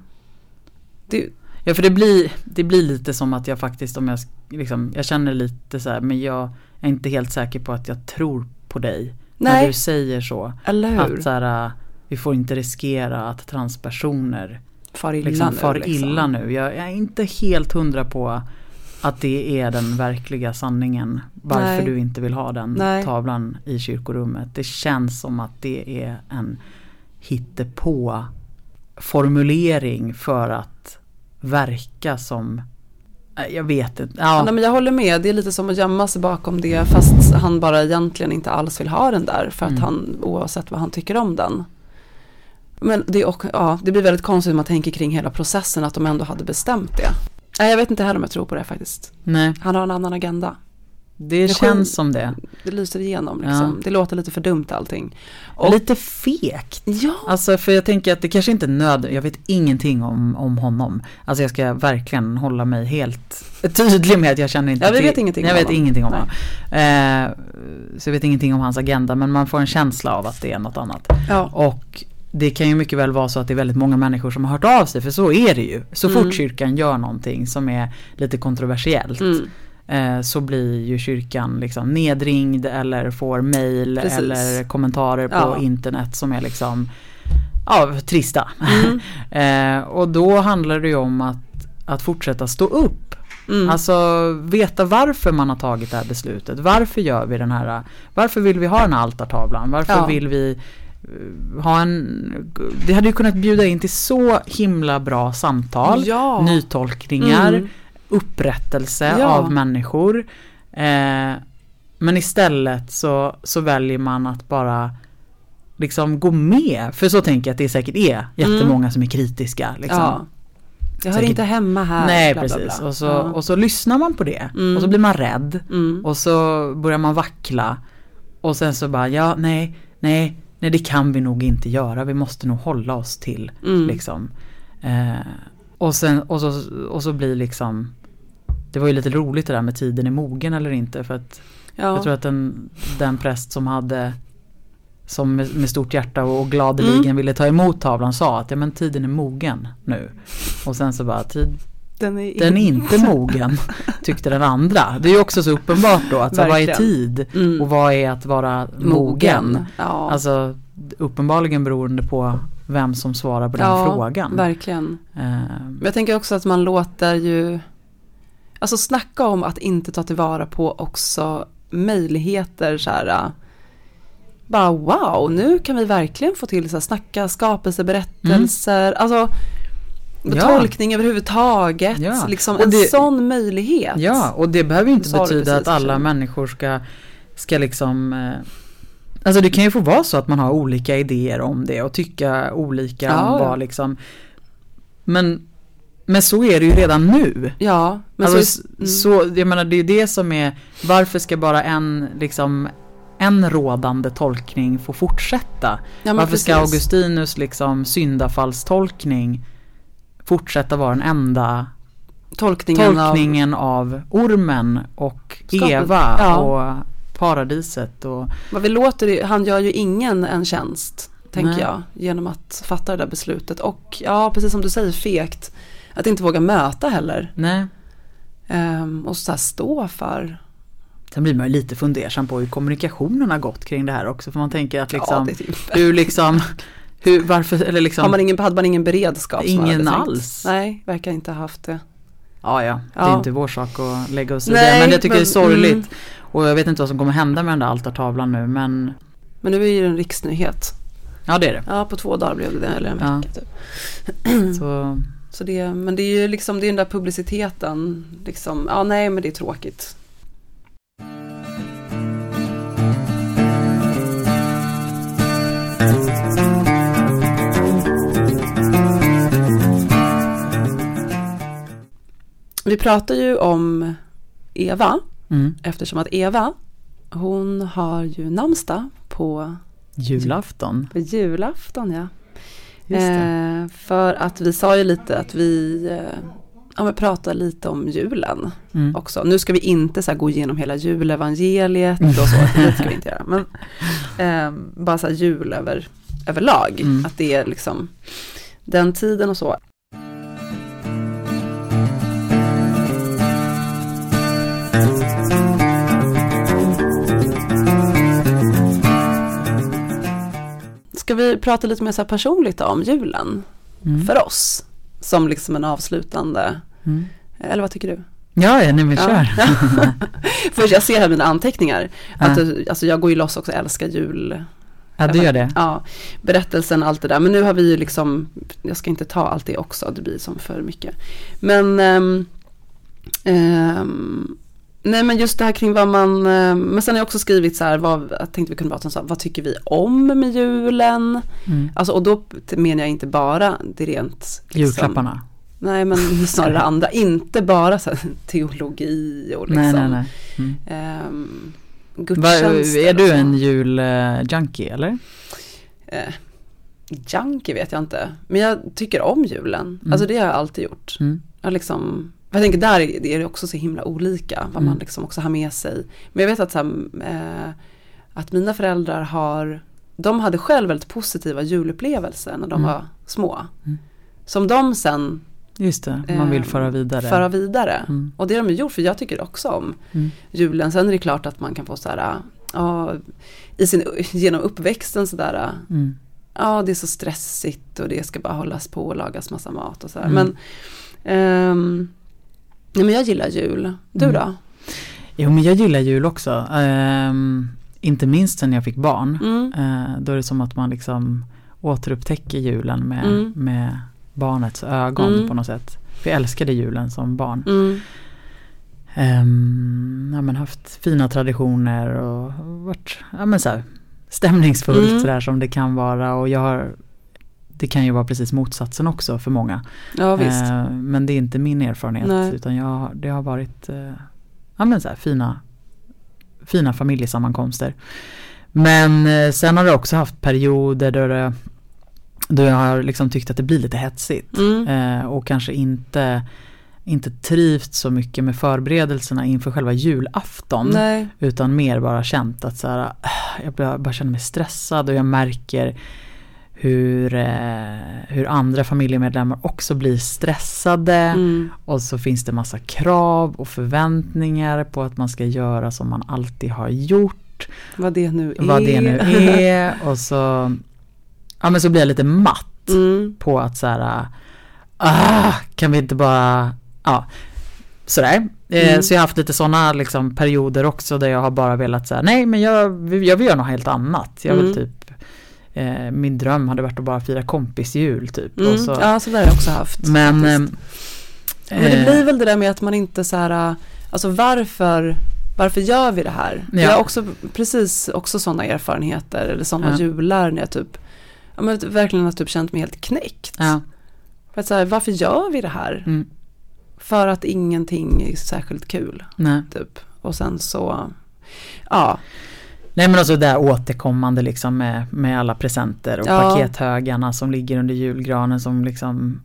Det, Ja för det blir, det blir lite som att jag faktiskt om jag liksom, jag känner lite så här men jag är inte helt säker på att jag tror på dig. När Nej. du säger så. eller hur? Att så här, vi får inte riskera att transpersoner far illa liksom nu. far liksom. illa nu. Jag, är inte helt hundra på att det är den verkliga sanningen. Varför Nej. du inte vill ha den Nej. tavlan i kyrkorummet. Det känns som att det är en hittepå formulering för att verka som Nej, jag vet inte. Ja, Nej, men jag håller med, det är lite som att gömma sig bakom det fast han bara egentligen inte alls vill ha den där för att Mm. han oavsett vad han tycker om den. Men det, också, ja, det blir väldigt konstigt om man tänker kring hela processen att de ändå hade bestämt det. Nej, jag vet inte heller om jag tror på det faktiskt. nej, Han har en annan agenda. det, Det känns skit- som det. Det lyser igenom liksom. Ja. Det låter lite för dumt allting. Och, Lite fegt. ja, Alltså för jag tänker att det kanske inte är nödvändigt, jag vet ingenting om, om honom. Alltså jag ska verkligen hålla mig helt tydlig med att jag känner inte Ja, vi till- vet ingenting jag om vet honom. ingenting om honom. Eh, så jag vet ingenting om hans agenda men man får en känsla av att det är något annat. ja. Och det kan ju mycket väl vara så att det är väldigt många människor som har hört av sig för så är det ju. Så fort Mm. kyrkan gör någonting som är lite kontroversiellt Mm. eh, så blir ju kyrkan liksom nedringd eller får mail Precis. eller kommentarer på Ja. internet som är liksom ja, trista. Mm. [laughs] eh, och då handlar det ju om att, att fortsätta stå upp. Mm. Alltså veta varför man har tagit det här beslutet. Varför gör vi den här, varför vill vi ha den här altartavlan? Varför Ja. vill vi ha en, det hade ju kunnat bjuda in till så himla bra samtal, Ja. nytolkningar, Mm. upprättelse Ja. av människor. Eh, men istället så, så väljer man att bara liksom gå med. För så tänker jag att det säkert är jättemånga som är kritiska. Liksom. Ja. Jag hör Säkert- inte hemma här. Nej bla, bla, precis. bla. Och, så, Ja. och så lyssnar man på det. Mm. Och så blir man rädd. Mm. Och så börjar man vackla. Och sen så bara, ja nej, nej, nej det kan vi nog inte göra. Vi måste nog hålla oss till Mm. liksom. Eh, och, sen, och, så, och så blir liksom Det var ju lite roligt det där med tiden är mogen eller inte. För att Ja. jag tror att den, den präst som hade som med, med stort hjärta och gladeligen Mm. ville ta emot tavlan sa att ja men tiden är mogen nu. Och sen så bara tid, den är, den är inte mogen tyckte den andra. Det är ju också så uppenbart då att så, vad är tid Mm. och vad är att vara mogen. Ja. Alltså uppenbarligen beroende på vem som svarar på den ja, frågan. Verkligen. Men jag tänker också att man låter ju, alltså snacka om att inte ta tillvara på också möjligheter så här, äh, bara wow, nu kan vi verkligen få till så här, snacka skapelseberättelser, alltså Ja. tolkning överhuvudtaget. Ja. Liksom Och en det- sån möjlighet. Ja, och det behöver ju inte betyda att alla människor ska, ska liksom eh, Alltså det kan ju få vara så att man har olika idéer om det och tycka olika Ja, om vad liksom Men Men så är det ju redan nu. Ja, men alltså, så, mm. så, jag menar det är det som är Varför ska bara en liksom en rådande tolkning få fortsätta? ja, Varför ska precis. Augustinus liksom syndafallstolkning fortsätta vara den enda tolkningen, tolkningen av ormen och Skapet, Eva ja. och paradiset och av, vad vi låter, han gör ju ingen en tjänst, tänker Nej. jag, genom att fatta det där beslutet. Och ja, precis som du säger, fegt, att inte våga möta heller. nej. Ehm, och så här stå för, Sen blir man ju lite fundersam på hur kommunikationen har gått kring det här också för man tänker att liksom ja, typ, hur liksom [laughs] hur, varför, eller liksom har man ingen, hade man ingen beredskap? Ingen alls. Nej, verkar inte ha haft det. Ja, ja, det är Ja. inte vår sak att lägga oss i Nej, det. Men jag tycker det är men- sorgligt. mm. Och jag vet inte vad som kommer hända med den där altartavlan nu. Men Men nu är det en riksnyhet. ja, det är det. Ja, på två dagar blev det det, eller en Ja. vecka typ. [clears throat] Så, Så det, men det är ju liksom, det är den där publiciteten, liksom, ja nej men det är tråkigt. Vi pratar ju om Eva, mm. eftersom att Eva, hon har ju namnsdag på, Julafton. på julafton ja. Eh, för att vi sa ju lite att vi eh, ja, men pratar lite om julen Mm. också. Nu ska vi inte så gå igenom hela julevangeliet och så, [laughs] det ska vi inte göra. Men eh, bara så här jul över, överlag, Mm. att det är liksom den tiden och så. Ska vi prata lite mer så personligt om julen Mm. för oss? Som liksom en avslutande, Mm. eller vad tycker du? Ja, ja, nej men kör. [laughs] Först jag ser här mina anteckningar, att Ja. alltså jag går ju loss också, älskar jul. Ja, du gör det. Ja, berättelsen, allt det där. Men nu har vi ju liksom, jag ska inte ta allt det också, det blir som för mycket. Men, ehm, ehm, nej men just det här kring vad man, ehm, men sen har jag också skrivit så här, vad, jag tänkte vi kunde prata om så här, vad tycker vi om med julen? Mm. Alltså, och då menar jag inte bara det rent liksom, Julklapparna. Nej men [laughs] snarare andra, inte bara så här, [laughs] teologi och liksom Nej, nej, nej. Mm. Va, gudstjänster är du en juljunkie eller? Eh, junkie vet jag inte, men jag tycker om julen. Mm. Alltså det har jag alltid gjort. Mm. Jag, liksom, jag tänker där är det också så himla olika vad man Mm. liksom också har med sig. Men jag vet att, så här, eh, att mina föräldrar har, de hade själv väldigt positiva julupplevelser när de Mm. var små. Mm. Som de sen Just det, man vill eh, föra vidare. föra vidare. Mm. Och det har de gjort, för jag tycker också om Mm. julen. Sen är det klart att man kan få så här, ja, i sin, genom uppväxten sådär, Mm. ja det är så stressigt och det ska bara hållas på och lagas massa mat och sådär. Men, ehm, nej men jag gillar jul. Du Mm. då? Jo men jag gillar jul också. Ehm, inte minst sen jag fick barn. Mm. Eh, då är det som att man liksom återupptäcker julen med, Mm. med barnets ögon Mm. på något sätt. För jag älskade julen som barn. Um, ja, men haft fina traditioner och varit ja, men så här, stämningsfullt Mm. sådär som det kan vara. Och jag har, det kan ju vara precis motsatsen också för många. Ja visst. Eh, men det är inte min erfarenhet Nej. utan jag, det har varit eh, ja, så här, fina, fina familjesammankomster. Men eh, sen har det också haft perioder då, det, då jag har liksom tyckt att det blir lite hetsigt. Mm. Eh, och kanske inte, inte trivts så mycket med förberedelserna inför själva julafton. Nej. Utan mer bara känt att så här, jag bara känner mig stressad och jag märker hur, eh, hur andra familjemedlemmar också blir stressade. Mm. Och så finns det massa krav och förväntningar på att man ska göra som man alltid har gjort. Vad det nu är. Vad det nu är. Och så, ja, men så blir jag lite matt Mm. på att så här, ah, kan vi inte bara, ja, sådär. Eh, Mm. Så jag har haft lite sådana liksom, perioder också där jag har bara velat säga nej men jag, jag vill göra något helt annat. Jag vill Mm. typ eh, min dröm hade varit att bara fira kompisjul typ. Mm. Så, ja, så där har jag också haft. men, eh, Men det blir väl det där med att man inte så här, alltså varför, varför gör vi det här? Ja. Jag har också precis också sådana erfarenheter eller sådana Ja. jular när jag typ, ja men verkligen har typ känt mig helt knäckt. ja, För att så här, varför gör vi det här? mm, För att ingenting är särskilt kul, nej. typ. Och sen så, ja, Nej men alltså det där återkommande liksom med, med alla presenter och Ja. pakethögarna som ligger under julgranen som liksom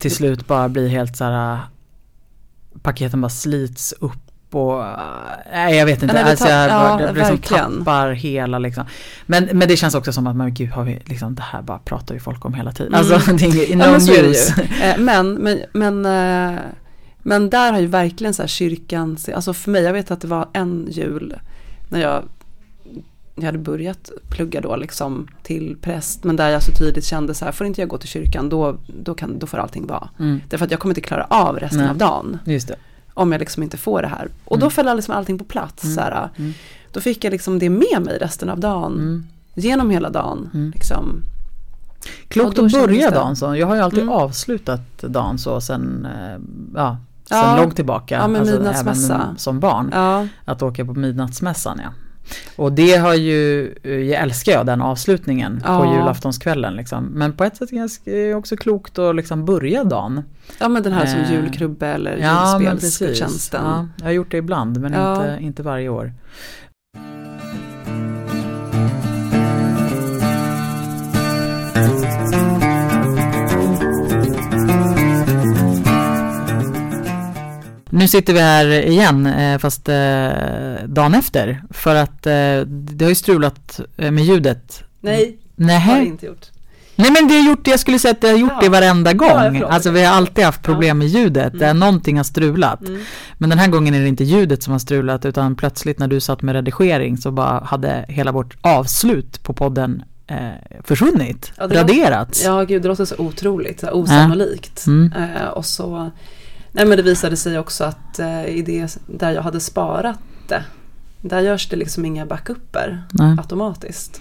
till slut bara blir helt så här paketen bara slits upp och nej jag vet inte, Nej, alltså jag, ja, liksom tappar hela liksom. Men, men det känns också som att men gud har vi liksom det här bara pratar ju folk om hela tiden. Mm. Alltså det är ingen, [laughs] Ja, men är news. ju. Eh, Men, men, men, eh, men där har ju verkligen så här kyrkan, alltså för mig, jag vet att det var en jul när jag, jag hade börjat plugga då liksom till präst, men där jag så tydligt kände så här, får inte jag gå till kyrkan då, då, kan, då får allting vara. Mm, Därför att jag kommer inte klara av resten Nej. av dagen om jag liksom inte får det här. Och då Mm. föll liksom allting på plats. Mm. Så här, Mm. Då fick jag liksom det med mig resten av dagen, Mm. genom hela dagen. Mm. Liksom. Klokt då att börja dagen så. Jag har ju alltid avslutat dagen så sen, eh, ja, sen Ja. långt tillbaka. Alltså, Ja, midnattsmässa. även som barn. Ja, Att åka på midnattsmässan ja. Och det har ju, eh, jag älskar jag den avslutningen på Ja. julaftonskvällen liksom. Men på ett sätt är det också klokt att liksom börja dagen. ja men den här som Eh, julkrubbe eller Ja julspelsgudstjänsten. Ja, jag har gjort det ibland men Ja. inte, inte varje år. Nu sitter vi här igen eh, fast eh, dagen efter för att eh, det har ju strulat med ljudet. Nej, det har jag inte gjort. Nej men det har gjort det, jag skulle säga att det har gjort Ja. det varenda gång. Ja, alltså vi har alltid haft problem med ljudet, där Mm. någonting har strulat. Mm. Men den här gången är det inte ljudet som har strulat utan plötsligt när du satt med redigering så bara hade hela vårt avslut på podden eh, försvunnit, Ja, det raderats. Ja, gud det låter så otroligt, så osannolikt. Mm. Eh, och så, nej men det visade sig också att eh, i det där jag hade sparat det, där görs det liksom inga backuper Nej. automatiskt.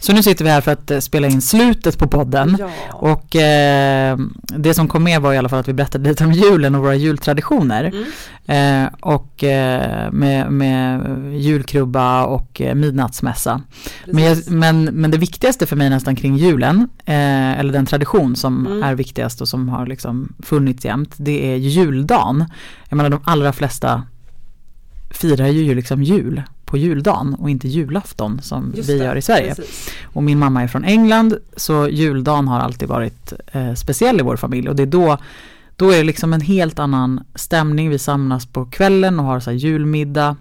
Så nu sitter vi här för att eh, spela in slutet på podden. Ja. Och eh, det som kom med var i alla fall att vi berättade lite om julen och våra jultraditioner. Mm. Eh, och eh, med, med julkrubba och eh, midnattsmässa. Men, jag, men, men det viktigaste för mig nästan kring julen, eh, eller den tradition som Mm. är viktigast och som har liksom funnits jämt, det är juldagen. Jag menar de allra flesta firar ju liksom jul på juldagen och inte julafton som Just vi det, gör i Sverige. precis. Och min mamma är från England så juldagen har alltid varit eh, speciell i vår familj och det är då då är det liksom en helt annan stämning. Vi samlas på kvällen och har så julmiddag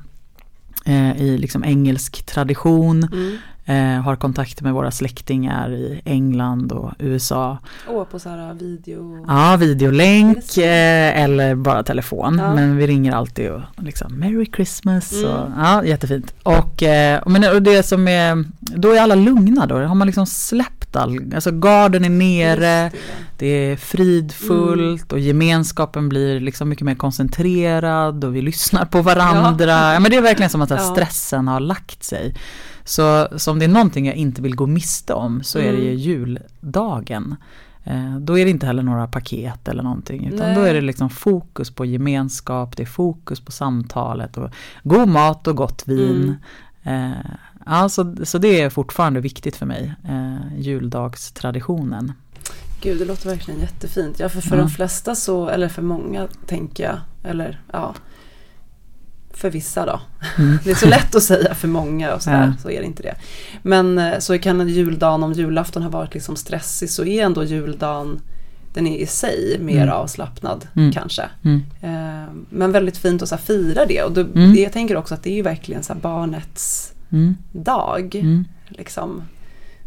eh, i liksom engelsk tradition. Mm. Eh, har kontakt med våra släktingar i England och USA. Och på så här video. Ja, videolänk eh, eller bara telefon. Ja. Men vi ringer alltid och liksom Merry Christmas. Mm. Och, ja, jättefint. Och, eh, men och det som är, då är alla lugna då. Har man liksom släppt all, alltså garden är nere. Just det. Är fridfullt och gemenskapen blir liksom mycket mer koncentrerad och vi lyssnar på varandra. Ja. men det är verkligen som att här Ja. stressen har lagt sig. Så, så om det är någonting jag inte vill gå miste om så är det ju Mm. juldagen. Eh, då är det inte heller några paket eller någonting utan Nej. då är det liksom fokus på gemenskap, det är fokus på samtalet och god mat och gott vin. Mm. Eh, ja, så, så det är fortfarande viktigt för mig, eh, juldagstraditionen. Gud, det låter verkligen jättefint. Ja, för, för Ja. de flesta så, eller för många tänker jag, eller ja, för vissa då. Mm. [laughs] Det är så lätt att säga för många och sådär, Ja. så är det inte det. Men eh, så kan en juldagen, om julafton har varit liksom stressig, så är ändå juldagen, den är i sig mer Mm. avslappnad Mm. kanske. Mm. Eh, men väldigt fint att så här, fira det. Och då, Mm. jag tänker också att det är ju verkligen så här, barnets Mm. dag. Mm. Liksom.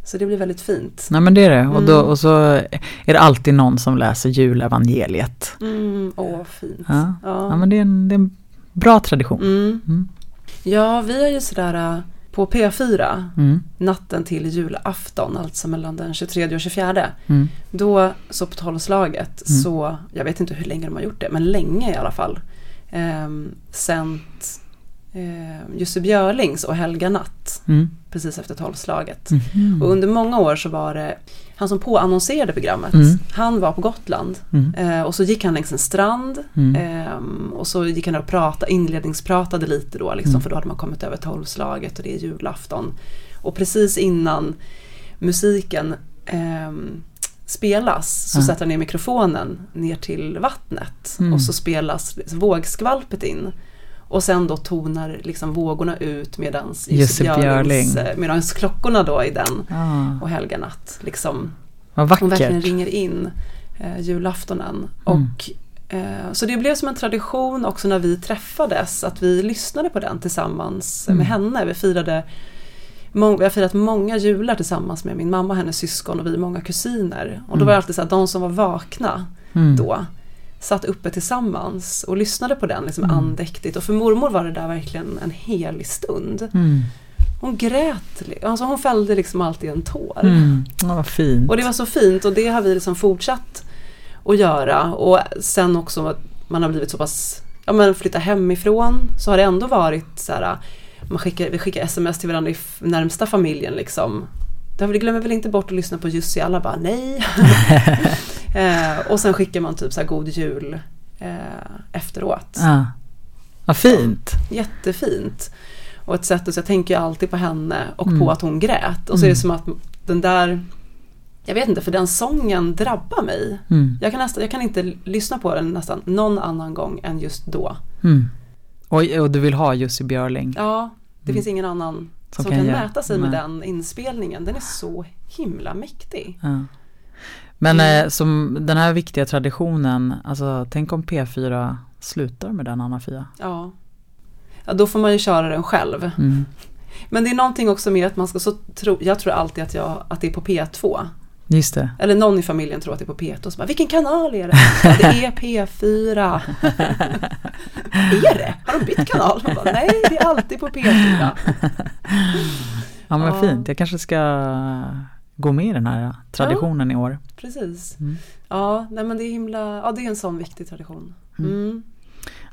Så det blir väldigt fint. Nej men det är det. Och, då, och så är det alltid någon som läser julevangeliet. Åh, fint. Ja. Ja. Ja men det är en, det är en bra tradition. Mm. Mm. Ja, vi har ju sådär äh, på P4, Mm. natten till julafton, alltså mellan den 23 och 24. Mm. Då, så på tolvslaget, Mm. så, jag vet inte hur länge de har gjort det, men länge i alla fall, eh, sänt eh, Jussi Björlings och Helga Natt Mm. precis efter tolvslaget. Mhm. Och under många år så var det han som påannonserade programmet. Mm. Han var på Gotland Mm. eh, och så gick han längs en strand Mm. ehm, och så gick han och pratade, inledningspratade lite då liksom, Mm. för då hade man kommit över tolvslaget och det är julafton. Och precis innan musiken ehm, spelas så Ja. sätter han ner mikrofonen ner till vattnet Mm. och så spelas vågskvalpet in. Och sen då tonar liksom vågorna ut medans Jussi Björling. eh, medans klockorna då i den Ah, och Helga natt liksom vad hon verkligen vackert. ringer in eh, julaftonen. Mm. Och, eh, så det blev som en tradition också när vi träffades att vi lyssnade på den tillsammans Mm. med henne. Vi firade vi har firat många jular tillsammans med min mamma och hennes syskon och vi många kusiner. Och då Mm. var det alltid så att de som var vakna Mm. då satt uppe tillsammans och lyssnade på den liksom Mm. andäktigt. Och för mormor var det där verkligen en helig stund. Mm. Hon grät, alltså hon fällde liksom alltid en tår. Mm. Ja, vad fint. Och det var så fint och det har vi liksom fortsatt att göra. Och sen också att man har blivit så pass, ja men flytta hemifrån så har det ändå varit så här, man skickar, vi skickar sms till varandra i närmsta familjen liksom. Där vi glömmer väl inte bort att lyssna på Jussi, alla bara nej. [laughs] eh, och sen skickar man typ så här god jul eh, efteråt. Ja. Vad fint. Jättefint. Och ett sätt, så jag tänker ju alltid på henne och Mm. på att hon grät. Och så är Mm. det som att den där, jag vet inte, för den sången drabbar mig. Mm. Jag kan, nästan, jag kan inte lyssna på den nästan någon annan gång än just då. Mm. Och, och du vill ha Jussi Björling? Ja, det Mm. finns ingen annan Som som, kan kan, mäta sig med den inspelningen. Den är så himla mäktig. Ja. Men Mm. eh, som den här viktiga traditionen, alltså tänk om P4 slutar med den Anna-Fia? Ja. ja, då får man ju köra den själv. Mm. Men det är någonting också med att man ska så tro, jag tror alltid att, jag, att det är på P2. Just det. Eller någon i familjen tror att det är på P2. Så bara, Vilken kanal är det? [laughs] Ja, det är P4. [laughs] är det? Har de bytt kanal? Bara, Nej, det är alltid på P4. Ja men Ja. fint, jag kanske ska gå med i den här traditionen i år. Precis. Mm. Ja, nej men det är himla, ja det är en sån viktig tradition. Mm.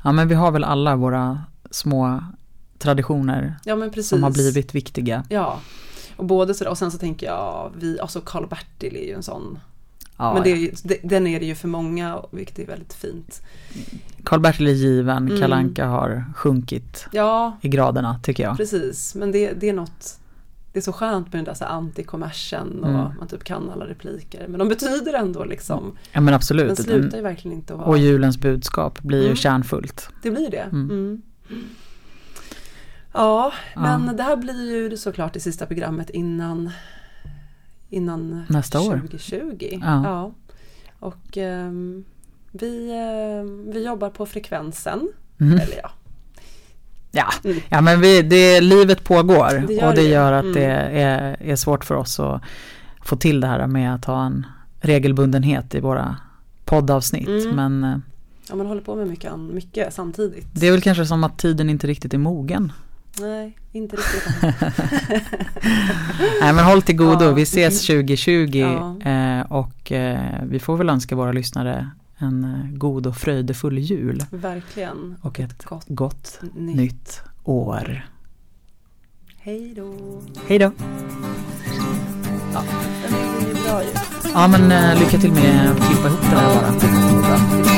Ja men vi har väl alla våra små traditioner Ja som har blivit viktiga. Ja. Och både sådär, och sen så tänker jag, vi, alltså Karl-Bertil är ju en sån. Ja, men det är, ja. ju- det, den är det ju för många, vilket är väldigt fint. Karl-Bertil är given, Mm. Kalle Anka har sjunkit Ja, i graderna tycker jag. precis. Men det, det är något, det är så skönt med den där så antikommersen och Mm. man typ kan alla repliker. Men de betyder ändå liksom, Ja men den absolut. slutar ju verkligen inte att vara, Och julens budskap blir ju Mm. kärnfullt. det blir det. Mm. Ja, men Ja. det här blir ju såklart det sista programmet innan, innan Nästa år. 2020. Ja. Och ehm, vi, ehm, vi jobbar på frekvensen. Mm. Eller ja, Ja. Mm. ja men vi, det, livet pågår Det och det gör att Mm. det är, är svårt för oss att få till det här med att ha en regelbundenhet i våra poddavsnitt. Mm. Men eh, ja, man håller på med mycket, mycket samtidigt. det är väl kanske som att tiden inte riktigt är mogen. Nej, inte riktigt [laughs] Nej, men håll till godo. Ja. Vi ses 2020 ja. Eh, och eh, vi får väl önska våra lyssnare en eh, god och fröjdefull jul. Verkligen. Och ett gott, gott nytt. nytt år. Hej då. Hej då. Ja. Ja, men eh, lycka till med att klippa ihop det här bara.